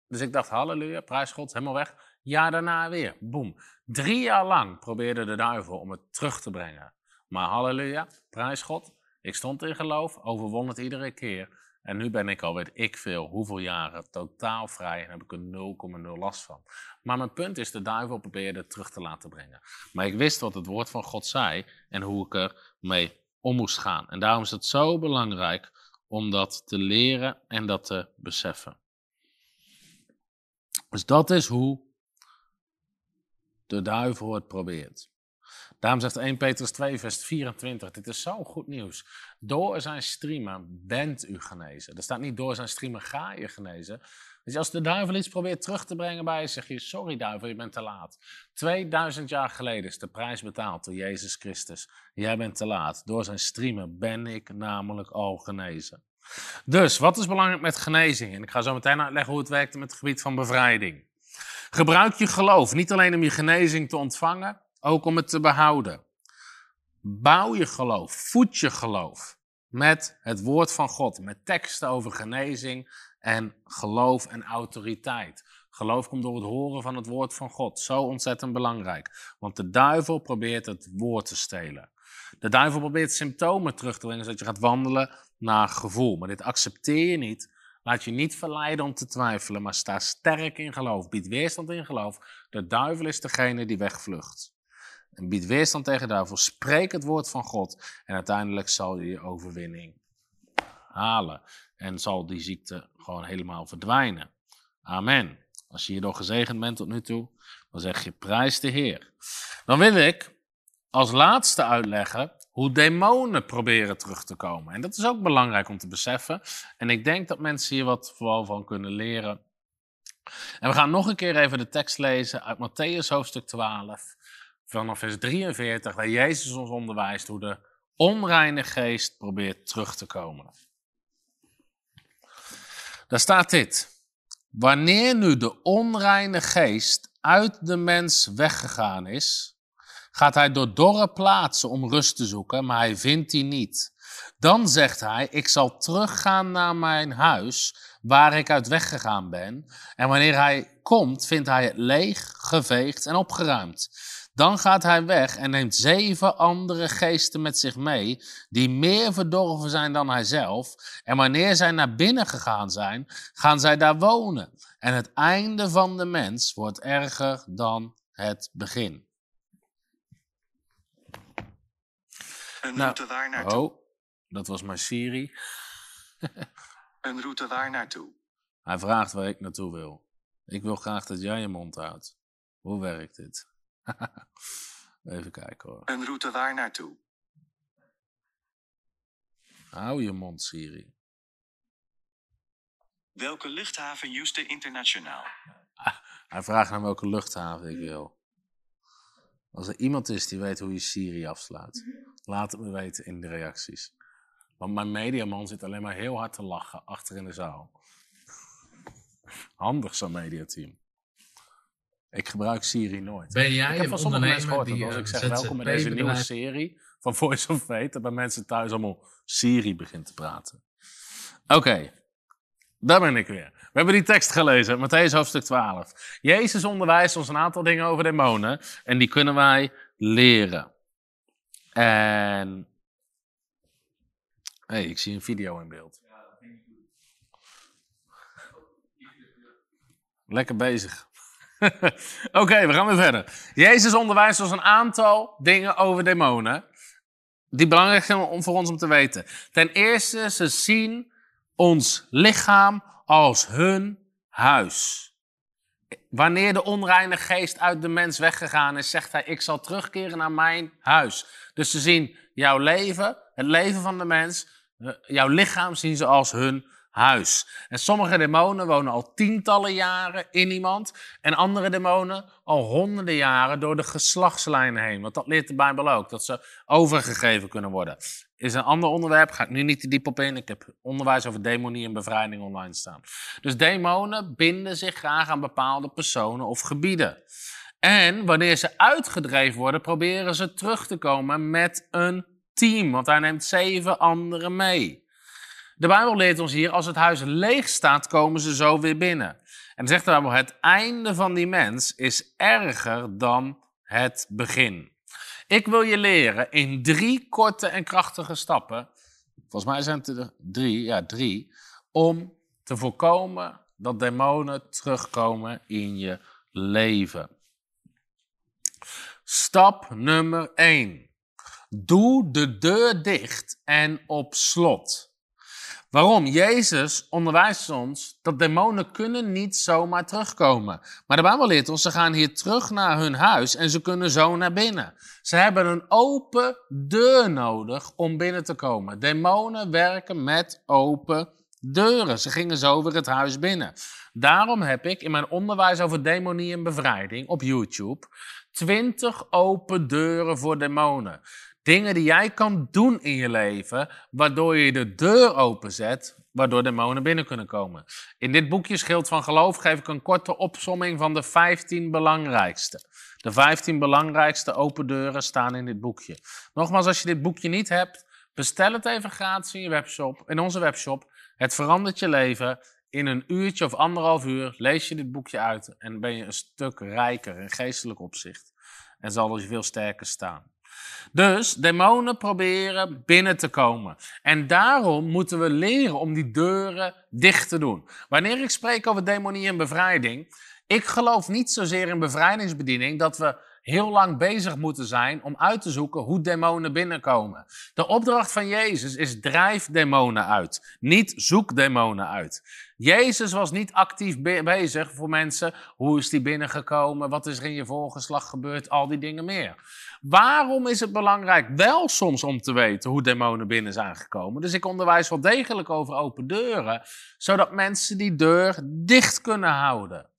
dus ik dacht, halleluja, prijs God, helemaal weg. Jaar daarna weer. Boom. Drie jaar lang probeerde de duivel om het terug te brengen. Maar halleluja, prijs God. Ik stond in geloof, overwon het iedere keer. En nu ben ik al, weet ik veel, hoeveel jaren totaal vrij en heb ik er 0,0 last van. Maar mijn punt is, de duivel probeerde het terug te laten brengen. Maar ik wist wat het woord van God zei en hoe ik er mee om moest gaan. En daarom is het zo belangrijk om dat te leren en dat te beseffen. Dus dat is hoe de duivel het probeert. Daarom zegt 1 Petrus 2, vers 24, dit is zo goed nieuws. Door zijn streamen bent u genezen. Er staat niet door zijn streamen ga je genezen. Dus als de duivel iets probeert terug te brengen bij je, zeg je, sorry duivel, je bent te laat. 2000 jaar geleden is de prijs betaald door Jezus Christus. Jij bent te laat. Door zijn streamen ben ik namelijk al genezen. Dus, wat is belangrijk met genezing? En ik ga zo meteen uitleggen hoe het werkt met het gebied van bevrijding. Gebruik je geloof, niet alleen om je genezing te ontvangen, ook om het te behouden. Bouw je geloof, voed je geloof met het woord van God, met teksten over genezing en geloof en autoriteit. Geloof komt door het horen van het woord van God. Zo ontzettend belangrijk. Want de duivel probeert het woord te stelen. De duivel probeert symptomen terug te brengen, zodat je gaat wandelen naar gevoel. Maar dit accepteer je niet. Laat je niet verleiden om te twijfelen, maar sta sterk in geloof. Bied weerstand in geloof. De duivel is degene die wegvlucht. En bied weerstand tegen duivel. Spreek het woord van God. En uiteindelijk zal je je overwinning halen. En zal die ziekte gewoon helemaal verdwijnen. Amen. Als je hierdoor gezegend bent tot nu toe, dan zeg je prijs de Heer. Dan wil ik als laatste uitleggen hoe demonen proberen terug te komen. En dat is ook belangrijk om te beseffen. En ik denk dat mensen hier wat vooral van kunnen leren. En we gaan nog een keer even de tekst lezen uit Matthäus hoofdstuk 12, vanaf vers 43, waar Jezus ons onderwijst hoe de onreine geest probeert terug te komen. Daar staat dit. Wanneer nu de onreine geest uit de mens weggegaan is, gaat hij door dorre plaatsen om rust te zoeken, maar hij vindt die niet. Dan zegt hij, ik zal teruggaan naar mijn huis, waar ik uit weggegaan ben. En wanneer hij komt, vindt hij het leeg, geveegd en opgeruimd. Dan gaat hij weg en neemt zeven andere geesten met zich mee, die meer verdorven zijn dan hij zelf. En wanneer zij naar binnen gegaan zijn, gaan zij daar wonen. En het einde van de mens wordt erger dan het begin. Een Nou, route waar naartoe? Oh, dat was mijn Siri. [LAUGHS] Een route waar naartoe? Hij vraagt waar ik naartoe wil. Ik wil graag dat jij je mond houdt. Hoe werkt dit? [LAUGHS] Even kijken hoor. Een route waar naartoe? Hou je mond, Siri. Welke luchthaven Houston Internationaal? Hij vraagt naar welke luchthaven ik wil. Als er iemand is die weet hoe je Siri afsluit, laat het me weten in de reacties. Want mijn mediaman zit alleen maar heel hard te lachen achter in de zaal. Handig zo'n mediateam. Ik gebruik Siri nooit. Ben jij ik heb een van sommige mensen ondernemer gehoord dat die als een ik zeg welkom bij deze nieuwe serie van Voice of Fate, dat bij mensen thuis allemaal Siri begint te praten. Oké, daar ben ik weer. We hebben die tekst gelezen, Matthäus hoofdstuk 12. Jezus onderwijst ons een aantal dingen over demonen en die kunnen wij leren. En. hey, ik zie een video in beeld. Lekker bezig. [LAUGHS] Oké, we gaan weer verder. Jezus onderwijst ons een aantal dingen over demonen. Die belangrijk zijn om- voor ons om te weten. Ten eerste, ze zien ons lichaam als hun huis. Wanneer de onreine geest uit de mens weggegaan is, zegt hij: Ik zal terugkeren naar mijn huis. Dus ze zien jouw leven, het leven van de mens, eh, jouw lichaam zien ze als hun huis. En sommige demonen wonen al tientallen jaren in iemand. En andere demonen al honderden jaren door de geslachtslijnen heen. Want dat leert de Bijbel ook, dat ze overgegeven kunnen worden. Is een ander onderwerp, ga ik nu niet te diep op in. Ik heb onderwijs over demonie en bevrijding online staan. Dus demonen binden zich graag aan bepaalde personen of gebieden. En wanneer ze uitgedreven worden, proberen ze terug te komen met een team. Want hij neemt zeven anderen mee. De Bijbel leert ons hier, als het huis leeg staat, komen ze zo weer binnen. En zegt de Bijbel, het einde van die mens is erger dan het begin. Ik wil je leren in drie korte en krachtige stappen, volgens mij zijn het er drie, ja drie, om te voorkomen dat demonen terugkomen in je leven. Stap nummer 1. Doe de deur dicht en op slot. Waarom? Jezus onderwijst ons dat demonen kunnen niet zomaar terugkomen. Maar de Bijbel leert ons, ze gaan hier terug naar hun huis en ze kunnen zo naar binnen. Ze hebben een open deur nodig om binnen te komen. Demonen werken met open deuren. Ze gingen zo weer het huis binnen. Daarom heb ik in mijn onderwijs over demonie en bevrijding op YouTube 20 open deuren voor demonen. Dingen die jij kan doen in je leven, waardoor je de deur openzet, waardoor demonen binnen kunnen komen. In dit boekje Schild van Geloof geef ik een korte opsomming van de 15 belangrijkste. De 15 belangrijkste open deuren staan in dit boekje. Nogmaals, als je dit boekje niet hebt, bestel het even gratis in, je webshop, in onze webshop. Het verandert je leven. In een uurtje of anderhalf uur lees je dit boekje uit en ben je een stuk rijker in geestelijk opzicht. En zal je veel sterker staan. Dus demonen proberen binnen te komen. En daarom moeten we leren om die deuren dicht te doen. Wanneer ik spreek over demonie en bevrijding, ik geloof niet zozeer in bevrijdingsbediening dat we heel lang bezig moeten zijn om uit te zoeken hoe demonen binnenkomen. De opdracht van Jezus is drijf demonen uit, niet zoek demonen uit. Jezus was niet actief bezig voor mensen. Hoe is die binnengekomen? Wat is er in je voorgeslag gebeurd? Al die dingen meer. Waarom is het belangrijk wel soms om te weten hoe demonen binnen zijn gekomen? Dus ik onderwijs wel degelijk over open deuren, zodat mensen die deur dicht kunnen houden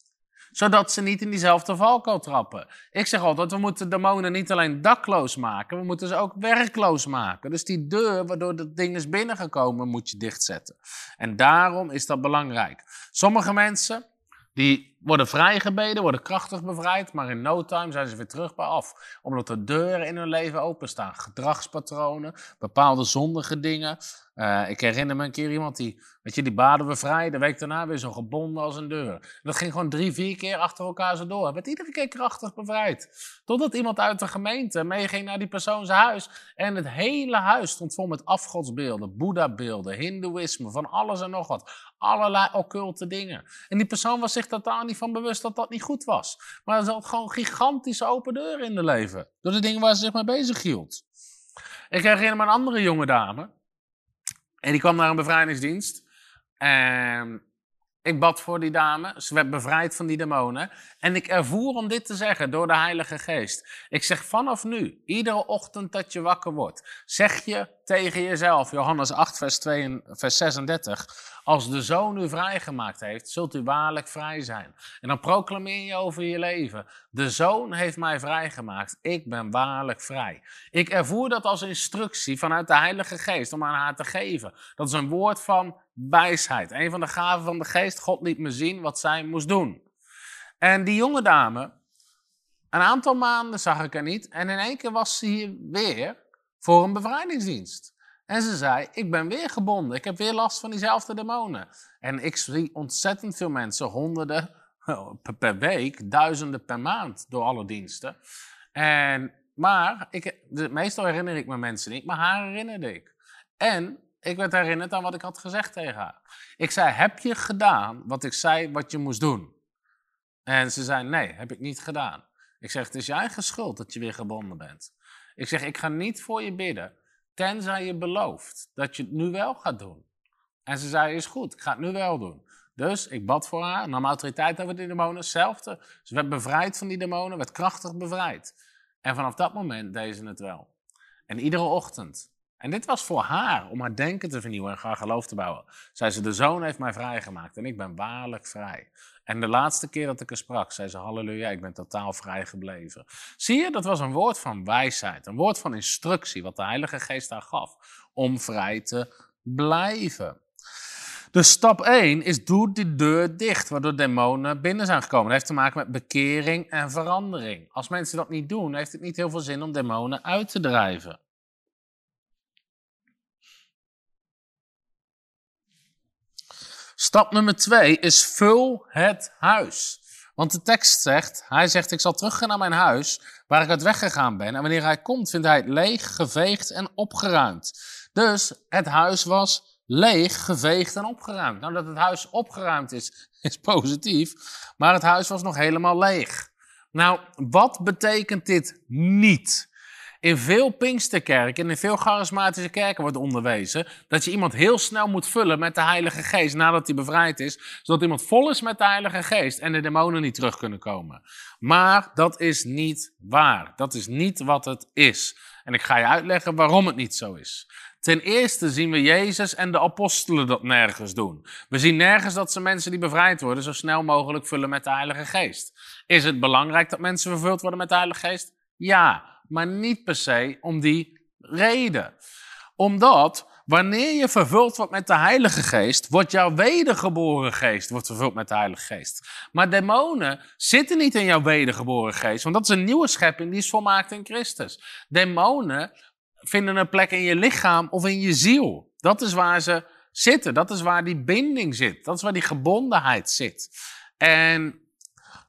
zodat ze niet in diezelfde valkuil trappen. Ik zeg altijd, we moeten demonen niet alleen dakloos maken, we moeten ze ook werkloos maken. Dus die deur waardoor dat ding is binnengekomen, moet je dichtzetten. En daarom is dat belangrijk. Sommige mensen, die worden vrijgebeden, worden krachtig bevrijd, maar in no time zijn ze weer terug bij af. Omdat de deuren in hun leven openstaan. Gedragspatronen, bepaalde zondige dingen. Uh, ik herinner me een keer iemand die, weet je, die baden we vrij, de week daarna weer zo gebonden als een deur. dat ging gewoon drie, vier keer achter elkaar zo door. Hij werd iedere keer krachtig bevrijd. Totdat iemand uit de gemeente meeging naar die persoon zijn huis. En het hele huis stond vol met afgodsbeelden, boeddha-beelden, hindoeïsme, van alles en nog wat. Allerlei occulte dingen. En die persoon was zich totaal niet van bewust dat dat niet goed was. Maar er zat gewoon gigantische open deuren in de leven. Door de dingen waar ze zich mee bezig hield. Ik herinner me een andere jonge dame. En die kwam naar een bevrijdingsdienst. En ik bad voor die dame. Ze werd bevrijd van die demonen. En ik ervoer om dit te zeggen door de Heilige Geest. Ik zeg vanaf nu, iedere ochtend dat je wakker wordt, zeg je tegen jezelf, Johannes 8, vers, 2, vers 36. Als de zoon u vrijgemaakt heeft, zult u waarlijk vrij zijn. En dan proclameer je over je leven. De zoon heeft mij vrijgemaakt. Ik ben waarlijk vrij. Ik ervoer dat als instructie vanuit de Heilige Geest om aan haar te geven. Dat is een woord van wijsheid. Een van de gaven van de Geest. God liet me zien wat zij moest doen. En die jonge dame, een aantal maanden zag ik haar niet. En in één keer was ze hier weer voor een bevrijdingsdienst. En ze zei, ik ben weer gebonden. Ik heb weer last van diezelfde demonen. En ik zie ontzettend veel mensen, honderden [LAUGHS] per week, duizenden per maand door alle diensten. En, maar ik, meestal herinner ik me mensen niet, maar haar herinnerde ik. En ik werd herinnerd aan wat ik had gezegd tegen haar. Ik zei, heb je gedaan wat ik zei wat je moest doen? En ze zei, nee, heb ik niet gedaan. Ik zeg, het is je eigen schuld dat je weer gebonden bent. Ik zeg, ik ga niet voor je bidden. Tenzij je belooft dat je het nu wel gaat doen. En ze zei, is goed, ik ga het nu wel doen. Dus ik bad voor haar, nam autoriteit over die demonen, hetzelfde. Ze werd bevrijd van die demonen, werd krachtig bevrijd. En vanaf dat moment deed ze het wel. En iedere ochtend. En dit was voor haar, om haar denken te vernieuwen en haar geloof te bouwen. Zei ze, de zoon heeft mij vrijgemaakt en ik ben waarlijk vrij. En de laatste keer dat ik er sprak, zei ze: Halleluja, ik ben totaal vrij gebleven. Zie je, dat was een woord van wijsheid, een woord van instructie, wat de Heilige Geest haar gaf om vrij te blijven. Dus stap 1 is: doe die deur dicht, waardoor demonen binnen zijn gekomen. Dat heeft te maken met bekering en verandering. Als mensen dat niet doen, heeft het niet heel veel zin om demonen uit te drijven. Stap nummer twee is vul het huis. Want de tekst zegt, hij zegt, ik zal teruggaan naar mijn huis, waar ik uit weggegaan ben. En wanneer hij komt, vindt hij het leeg, geveegd en opgeruimd. Dus het huis was leeg, geveegd en opgeruimd. Nou, dat het huis opgeruimd is, [LAUGHS] is positief, maar het huis was nog helemaal leeg. Nou, wat betekent dit niet? In veel Pinksterkerken en in veel charismatische kerken wordt onderwezen dat je iemand heel snel moet vullen met de Heilige Geest nadat hij bevrijd is, zodat iemand vol is met de Heilige Geest en de demonen niet terug kunnen komen. Maar dat is niet waar. Dat is niet wat het is. En ik ga je uitleggen waarom het niet zo is. Ten eerste zien we Jezus en de apostelen dat nergens doen. We zien nergens dat ze mensen die bevrijd worden zo snel mogelijk vullen met de Heilige Geest. Is het belangrijk dat mensen vervuld worden met de Heilige Geest? Ja, maar niet per se om die reden. Omdat wanneer je vervuld wordt met de Heilige Geest, wordt jouw wedergeboren geest wordt vervuld met de Heilige Geest. Maar demonen zitten niet in jouw wedergeboren geest, want dat is een nieuwe schepping die is volmaakt in Christus. Demonen vinden een plek in je lichaam of in je ziel. Dat is waar ze zitten. Dat is waar die binding zit. Dat is waar die gebondenheid zit. En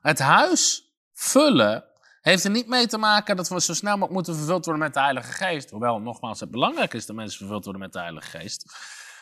het huis vullen heeft er niet mee te maken dat we zo snel mogelijk moeten vervuld worden met de Heilige Geest. Hoewel, nogmaals, het belangrijk is dat mensen vervuld worden met de Heilige Geest.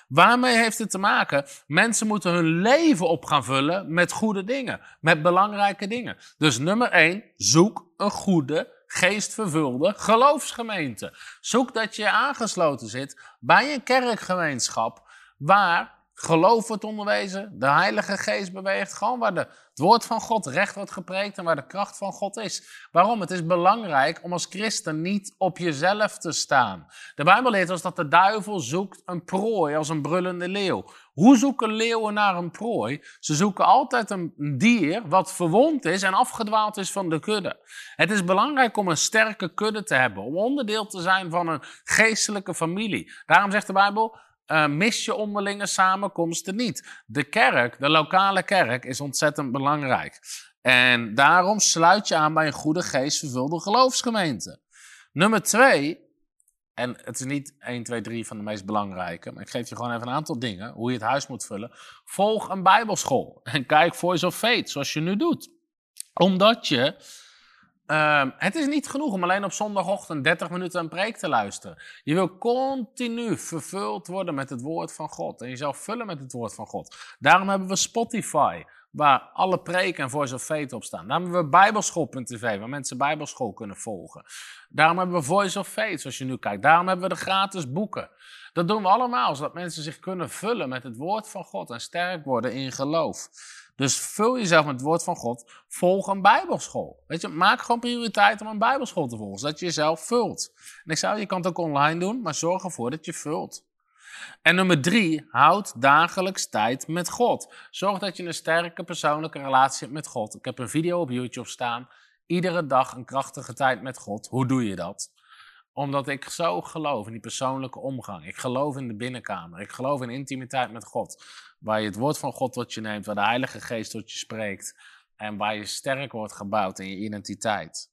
Waarmee heeft het te maken? Mensen moeten hun leven op gaan vullen met goede dingen, met belangrijke dingen. Dus nummer één, zoek een goede, geestvervulde geloofsgemeente. Zoek dat je aangesloten zit bij een kerkgemeenschap waar geloof wordt onderwezen, de Heilige Geest beweegt, gewoon waar de, het woord van God recht wordt gepreekt en waar de kracht van God is. Waarom? Het is belangrijk om als christen niet op jezelf te staan. De Bijbel leert ons dat de duivel zoekt een prooi als een brullende leeuw. Hoe zoeken leeuwen naar een prooi? Ze zoeken altijd een dier wat verwond is en afgedwaald is van de kudde. Het is belangrijk om een sterke kudde te hebben, om onderdeel te zijn van een geestelijke familie. Daarom zegt de Bijbel, uh, mis je onderlinge samenkomsten niet. De kerk, de lokale kerk, is ontzettend belangrijk. En daarom sluit je aan bij een goede geest vervulde geloofsgemeente. Nummer twee, en het is niet 1, 2, 3 van de meest belangrijke, maar ik geef je gewoon even een aantal dingen, hoe je het huis moet vullen. Volg een bijbelschool en kijk Voice of Faith, zoals je nu doet. Omdat je Ehm, het is niet genoeg om alleen op zondagochtend 30 minuten een preek te luisteren. Je wil continu vervuld worden met het woord van God. En jezelf vullen met het woord van God. Daarom hebben we Spotify, waar alle preken en Voice of Faith op staan. Daarom hebben we Bijbelschool.tv, waar mensen Bijbelschool kunnen volgen. Daarom hebben we Voice of Faith, zoals je nu kijkt. Daarom hebben we de gratis boeken. Dat doen we allemaal, zodat mensen zich kunnen vullen met het woord van God en sterk worden in geloof. Dus vul jezelf met het woord van God. Volg een bijbelschool. Weet je, maak gewoon prioriteit om een bijbelschool te volgen, zodat je jezelf vult. En ik zou, je kan het ook online doen, maar zorg ervoor dat je vult. En nummer drie, houd dagelijks tijd met God. Zorg dat je een sterke persoonlijke relatie hebt met God. Ik heb een video op YouTube staan. Iedere dag een krachtige tijd met God. Hoe doe je dat? Omdat ik zo geloof in die persoonlijke omgang. Ik geloof in de binnenkamer. Ik geloof in intimiteit met God. Waar je het woord van God tot je neemt, waar de Heilige Geest tot je spreekt. En waar je sterk wordt gebouwd in je identiteit.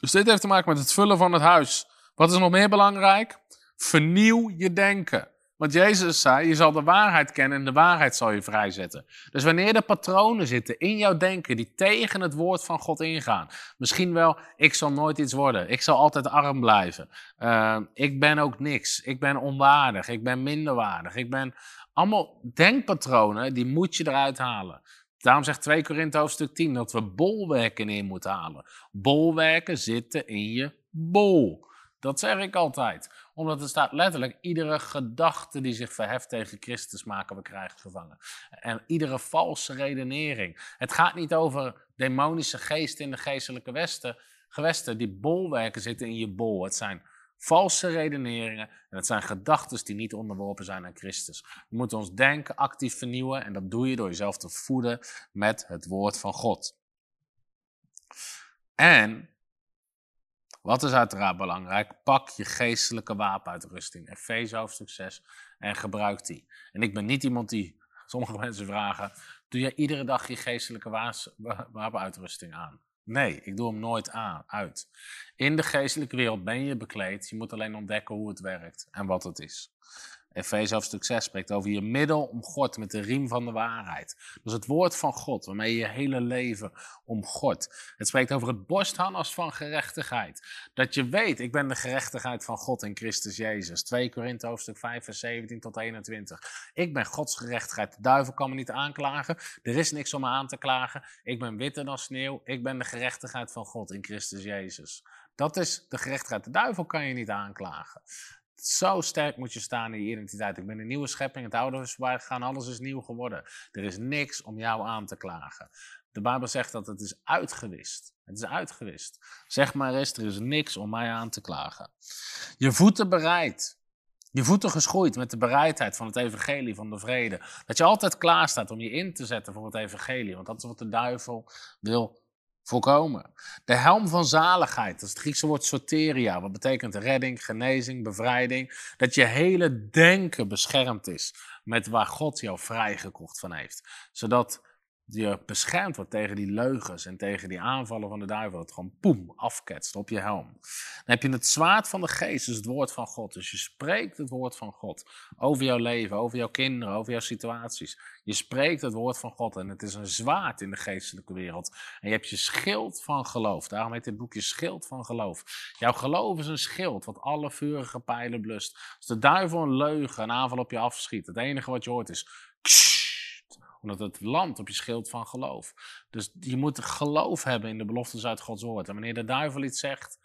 Dus dit heeft te maken met het vullen van het huis. Wat is nog meer belangrijk? Vernieuw je denken. Want Jezus zei, je zal de waarheid kennen en de waarheid zal je vrijzetten. Dus wanneer er patronen zitten in jouw denken die tegen het woord van God ingaan. Misschien wel, ik zal nooit iets worden. Ik zal altijd arm blijven. Uh, ik ben ook niks. Ik ben onwaardig. Ik ben minderwaardig. Ik ben allemaal denkpatronen, die moet je eruit halen. Daarom zegt 2 Korinthe hoofdstuk 10 dat we bolwerken in moeten halen. Bolwerken zitten in je bol. Dat zeg ik altijd. Omdat er staat letterlijk, iedere gedachte die zich verheft tegen Christus maken we krijgen gevangen. En iedere valse redenering. Het gaat niet over demonische geesten in de geestelijke westen, gewesten. Die bolwerken zitten in je bol. Het zijn valse redeneringen en het zijn gedachten die niet onderworpen zijn aan Christus. We moeten ons denken actief vernieuwen en dat doe je door jezelf te voeden met het woord van God. En wat is uiteraard belangrijk? Pak je geestelijke wapenuitrusting, Efeze hoofdstuk 6, en gebruik die. En ik ben niet iemand die, [LAUGHS] sommige mensen vragen, doe je iedere dag je geestelijke wapenuitrusting aan? Nee, ik doe hem nooit aan, uit. In de geestelijke wereld ben je bekleed, je moet alleen ontdekken hoe het werkt en wat het is. Efeze hoofdstuk 6 spreekt over je middel om God met de riem van de waarheid. Dus het woord van God, waarmee je je hele leven om God. Het spreekt over het borstharnas van gerechtigheid. Dat je weet, ik ben de gerechtigheid van God in Christus Jezus. 2 Korinthe hoofdstuk 5 vers 17 tot 21. Ik ben Gods gerechtigheid. De duivel kan me niet aanklagen. Er is niks om me aan te klagen. Ik ben witter dan sneeuw. Ik ben de gerechtigheid van God in Christus Jezus. Dat is de gerechtigheid. De duivel kan je niet aanklagen. Zo sterk moet je staan in je identiteit. Ik ben een nieuwe schepping, het oude is voorbij gegaan, alles is nieuw geworden. Er is niks om jou aan te klagen. De Bijbel zegt dat het is uitgewist. Het is uitgewist. Zeg maar eens, er is niks om mij aan te klagen. Je voeten bereid. Je voeten geschoeid met de bereidheid van het evangelie van de vrede. Dat je altijd klaar staat om je in te zetten voor het evangelie. Want dat is wat de duivel wil voorkomen. De helm van zaligheid, dat is het Griekse woord soteria, wat betekent redding, genezing, bevrijding. Dat je hele denken beschermd is met waar God jou vrijgekocht van heeft. Zodat je beschermd wordt tegen die leugens en tegen die aanvallen van de duivel. Het gewoon poem afketst op je helm. Dan heb je het zwaard van de geest, dus het woord van God. Dus je spreekt het woord van God over jouw leven, over jouw kinderen, over jouw situaties. Je spreekt het woord van God en het is een zwaard in de geestelijke wereld. En je hebt je schild van geloof. Daarom heet dit boekje Schild van Geloof. Jouw geloof is een schild wat alle vurige pijlen blust. Als de duivel een leugen, een aanval op je afschiet, het enige wat je hoort is omdat het landt op je schild van geloof. Dus je moet geloof hebben in de beloftes uit Gods woord. En wanneer de duivel iets zegt,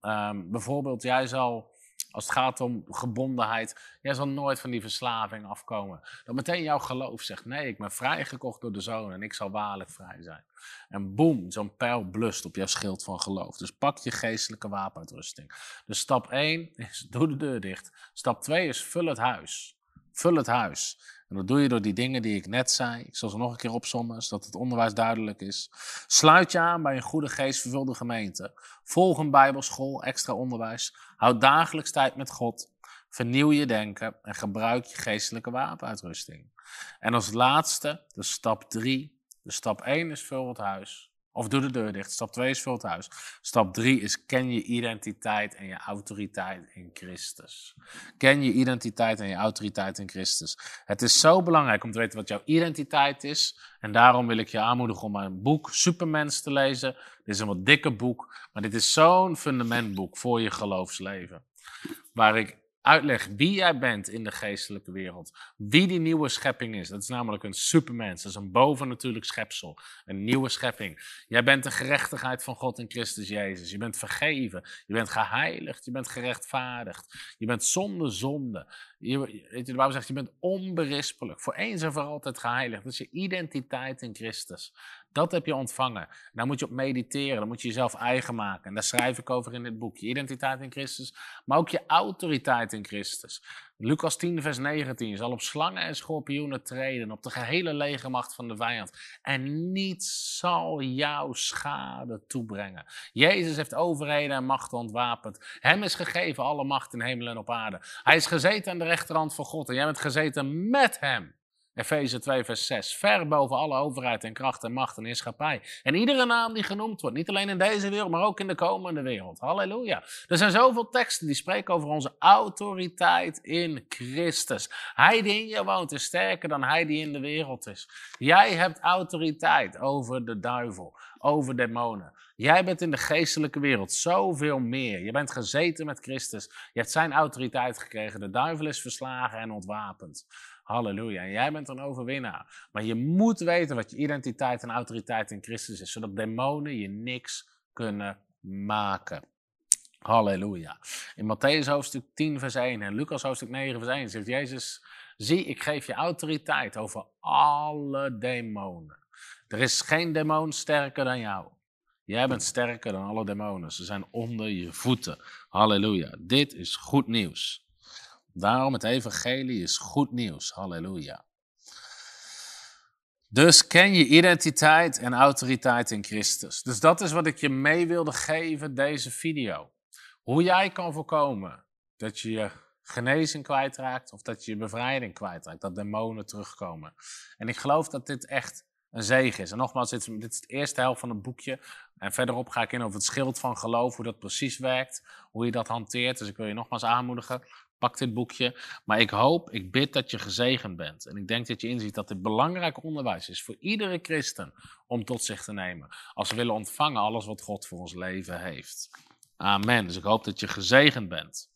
um, bijvoorbeeld jij zal, als het gaat om gebondenheid, jij zal nooit van die verslaving afkomen. Dat meteen jouw geloof zegt, nee, ik ben vrijgekocht door de zoon en ik zal waarlijk vrij zijn. En boem, zo'n pijl blust op jouw schild van geloof. Dus pak je geestelijke wapenuitrusting. Dus stap 1 is, doe de deur dicht. Stap 2 is, vul het huis. Vul het huis. En dat doe je door die dingen die ik net zei. Ik zal ze nog een keer opsommen, zodat het onderwijs duidelijk is. Sluit je aan bij een goede geestvervulde gemeente. Volg een bijbelschool, extra onderwijs. Houd dagelijks tijd met God. Vernieuw je denken en gebruik je geestelijke wapenuitrusting. En als laatste, de stap 3. De stap 1 is vul het huis. Of doe de deur dicht. Stap 2 is vul het huis. Stap 3 is ken je identiteit en je autoriteit in Christus. Ken je identiteit en je autoriteit in Christus. Het is zo belangrijk om te weten wat jouw identiteit is. En daarom wil ik je aanmoedigen om mijn boek Supermens te lezen. Dit is een wat dikke boek, maar dit is zo'n fundamentboek voor je geloofsleven. Waar ik uitleg wie jij bent in de geestelijke wereld. Wie die nieuwe schepping is. Dat is namelijk een supermens. Dat is een bovennatuurlijk schepsel. Een nieuwe schepping. Jij bent de gerechtigheid van God in Christus Jezus. Je bent vergeven. Je bent geheiligd. Je bent gerechtvaardigd. Je bent zonder zonde. Je, weet je, de Bijbel zegt, je bent onberispelijk. Voor eens en voor altijd geheiligd. Dat is je identiteit in Christus. Dat heb je ontvangen. Daar moet je op mediteren. Dan moet je jezelf eigen maken. En daar schrijf ik over in dit boek. Je identiteit in Christus, maar ook je autoriteit in Christus. Lucas 10, vers 19. Je zal op slangen en schorpioenen treden, op de gehele legermacht van de vijand. En niets zal jou schade toebrengen. Jezus heeft overheden en machten ontwapend. Hem is gegeven alle macht in hemel en op aarde. Hij is gezeten aan de rechterhand van God en jij bent gezeten met hem. Efeze 2, vers 6. Ver boven alle overheid en kracht en macht en heerschappij. En iedere naam die genoemd wordt. Niet alleen in deze wereld, maar ook in de komende wereld. Halleluja. Er zijn zoveel teksten die spreken over onze autoriteit in Christus. Hij die in je woont is sterker dan hij die in de wereld is. Jij hebt autoriteit over de duivel, over demonen. Jij bent in de geestelijke wereld zoveel meer. Je bent gezeten met Christus. Je hebt zijn autoriteit gekregen. De duivel is verslagen en ontwapend. Halleluja. En jij bent een overwinnaar. Maar je moet weten wat je identiteit en autoriteit in Christus is, zodat demonen je niks kunnen maken. Halleluja. In Matthäus hoofdstuk 10, vers 1 en Lucas hoofdstuk 9, vers 1 zegt Jezus: Zie, ik geef je autoriteit over alle demonen. Er is geen demon sterker dan jou. Jij bent sterker dan alle demonen. Ze zijn onder je voeten. Halleluja. Dit is goed nieuws. Daarom het evangelie is goed nieuws. Halleluja. Dus ken je identiteit en autoriteit in Christus. Dus dat is wat ik je mee wilde geven, deze video. Hoe jij kan voorkomen dat je je genezing kwijtraakt of dat je je bevrijding kwijtraakt, dat demonen terugkomen. En ik geloof dat dit echt een zegen is. En nogmaals, dit is, is de eerste helft van het boekje. En verderop ga ik in over het schild van geloof, hoe dat precies werkt, hoe je dat hanteert. Dus ik wil je nogmaals aanmoedigen, pak dit boekje. Maar ik hoop, ik bid dat je gezegend bent. En ik denk dat je inziet dat dit belangrijk onderwijs is voor iedere christen om tot zich te nemen. Als we willen ontvangen alles wat God voor ons leven heeft. Amen. Dus ik hoop dat je gezegend bent.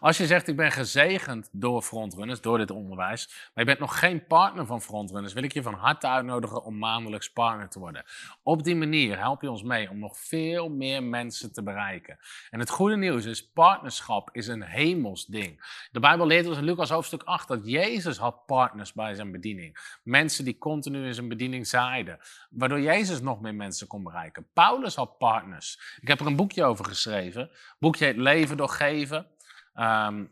Als je zegt, ik ben gezegend door Frontrunners, door dit onderwijs, maar je bent nog geen partner van Frontrunners, wil ik je van harte uitnodigen om maandelijks partner te worden. Op die manier help je ons mee om nog veel meer mensen te bereiken. En het goede nieuws is, partnerschap is een hemels ding. De Bijbel leert ons in Lucas hoofdstuk 8 dat Jezus had partners bij zijn bediening. Mensen die continu in zijn bediening zaaiden, waardoor Jezus nog meer mensen kon bereiken. Paulus had partners. Ik heb er een boekje over geschreven. Het boekje heet Leven doorgeven. Ehm,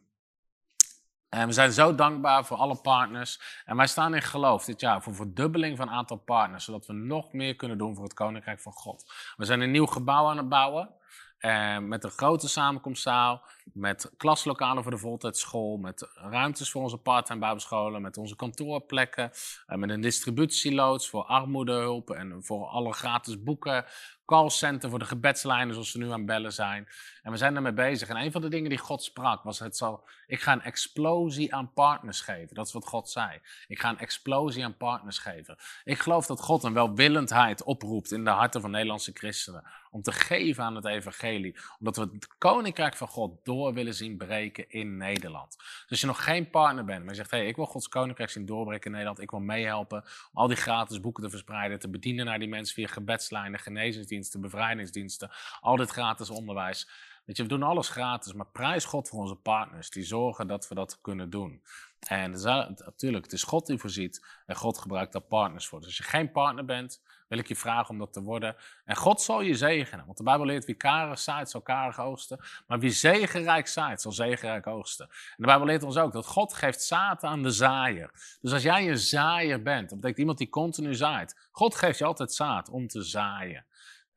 en we zijn zo dankbaar voor alle partners. En wij staan in geloof dit jaar voor verdubbeling van aantal partners, zodat we nog meer kunnen doen voor het Koninkrijk van God. We zijn een nieuw gebouw aan het bouwen. Eh, met een grote samenkomstzaal, met klaslokalen voor de voltijdschool, met ruimtes voor onze part-time bijbelscholen, met onze kantoorplekken, eh, met een distributieloods voor armoedehulp en voor alle gratis boeken, callcenter voor de gebedslijnen zoals ze nu aan bellen zijn. En we zijn ermee bezig. En een van de dingen die God sprak was: het zal, ik ga een explosie aan partners geven. Dat is wat God zei. Ik ga een explosie aan partners geven. Ik geloof dat God een welwillendheid oproept in de harten van Nederlandse christenen om te geven aan het evangelie. Omdat we het koninkrijk van God door willen zien breken in Nederland. Dus als je nog geen partner bent, maar je zegt, hey, ik wil Gods koninkrijk zien doorbreken in Nederland. Ik wil meehelpen om al die gratis boeken te verspreiden, te bedienen naar die mensen via gebedslijnen, genezingsdiensten, bevrijdingsdiensten. Al dit gratis onderwijs. Weet je, we doen alles gratis, maar prijs God voor onze partners die zorgen dat we dat kunnen doen. En natuurlijk, het is God die voorziet en God gebruikt daar partners voor. Dus als je geen partner bent, wil ik je vragen om dat te worden. En God zal je zegenen, want de Bijbel leert wie karig zaait, zal karig oogsten. Maar wie zegenrijk zaait, zal zegenrijk oogsten. En de Bijbel leert ons ook dat God geeft zaad aan de zaaier. Dus als jij een zaaier bent, dat betekent iemand die continu zaait. God geeft je altijd zaad om te zaaien.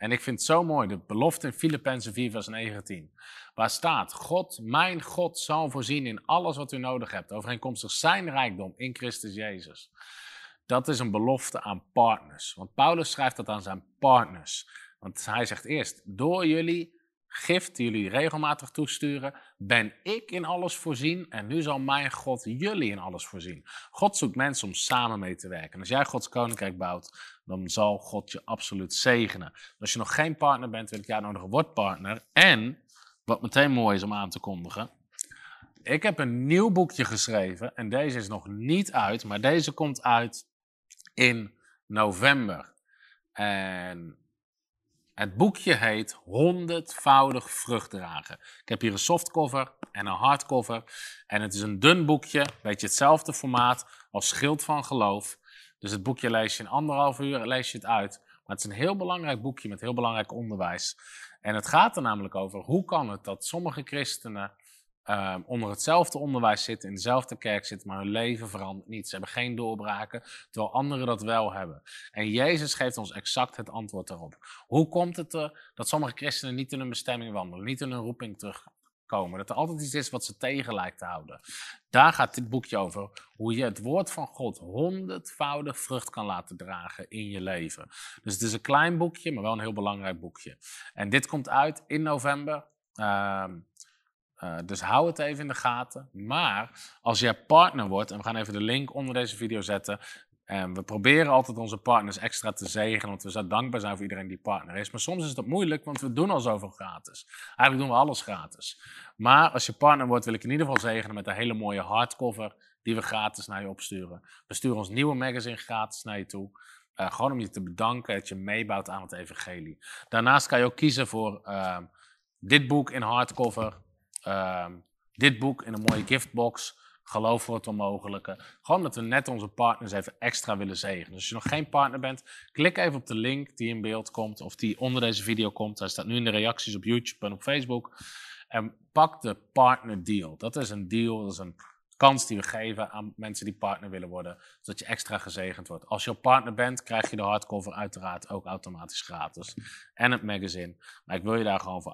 En ik vind het zo mooi, de belofte in Filippenzen 4 vers 19. Waar staat, God, mijn God, zal voorzien in alles wat u nodig hebt. Overeenkomstig zijn rijkdom in Christus Jezus. Dat is een belofte aan partners. Want Paulus schrijft dat aan zijn partners. Want hij zegt eerst, door jullie gift die jullie regelmatig toesturen, ben ik in alles voorzien en nu zal mijn God jullie in alles voorzien. God zoekt mensen om samen mee te werken. En als jij Gods koninkrijk bouwt, dan zal God je absoluut zegenen. als je nog geen partner bent, wil ik jou nodig word partner. En, wat meteen mooi is om aan te kondigen, ik heb een nieuw boekje geschreven en deze is nog niet uit, maar deze komt uit in november. En het boekje heet Honderdvoudig vrucht dragen. Ik heb hier een softcover en een hardcover. En het is een dun boekje, beetje hetzelfde formaat als Schild van Geloof. Dus het boekje lees je in anderhalf uur, lees je het uit. Maar het is een heel belangrijk boekje met heel belangrijk onderwijs. En het gaat er namelijk over hoe kan het dat sommige christenen um, onder hetzelfde onderwijs zitten, in dezelfde kerk zitten, maar hun leven verandert niet. Ze hebben geen doorbraken, terwijl anderen dat wel hebben. En Jezus geeft ons exact het antwoord daarop. Hoe komt het er dat sommige christenen niet in hun bestemming wandelen, niet in hun roeping terugkomen? Dat er altijd iets is wat ze tegen lijkt te houden. Daar gaat dit boekje over. Hoe je het woord van God honderdvoudig vrucht kan laten dragen in je leven. Dus het is een klein boekje, maar wel een heel belangrijk boekje. En dit komt uit in november. Uh, uh, dus hou het even in de gaten. Maar als jij partner wordt, en we gaan even de link onder deze video zetten. En we proberen altijd onze partners extra te zegenen, want we zo dankbaar zijn voor iedereen die partner is. Maar soms is dat moeilijk, want we doen al zoveel gratis. Eigenlijk doen we alles gratis. Maar als je partner wordt, wil ik in ieder geval zegenen met een hele mooie hardcover die we gratis naar je opsturen. We sturen ons nieuwe magazine gratis naar je toe. Uh, gewoon om je te bedanken dat je meebouwt aan het evangelie. Daarnaast kan je ook kiezen voor uh, dit boek in hardcover Ehm, dit boek in een mooie giftbox. Geloof voor het onmogelijke. Gewoon dat we net onze partners even extra willen zegenen. Dus als je nog geen partner bent, klik even op de link die in beeld komt. Of die onder deze video komt. Hij staat nu in de reacties op YouTube en op Facebook. En pak de partner deal. Dat is een deal, dat is een kans die we geven aan mensen die partner willen worden. Zodat je extra gezegend wordt. Als je partner bent, krijg je de hardcover uiteraard ook automatisch gratis. En het magazine. Maar ik wil je daar gewoon voor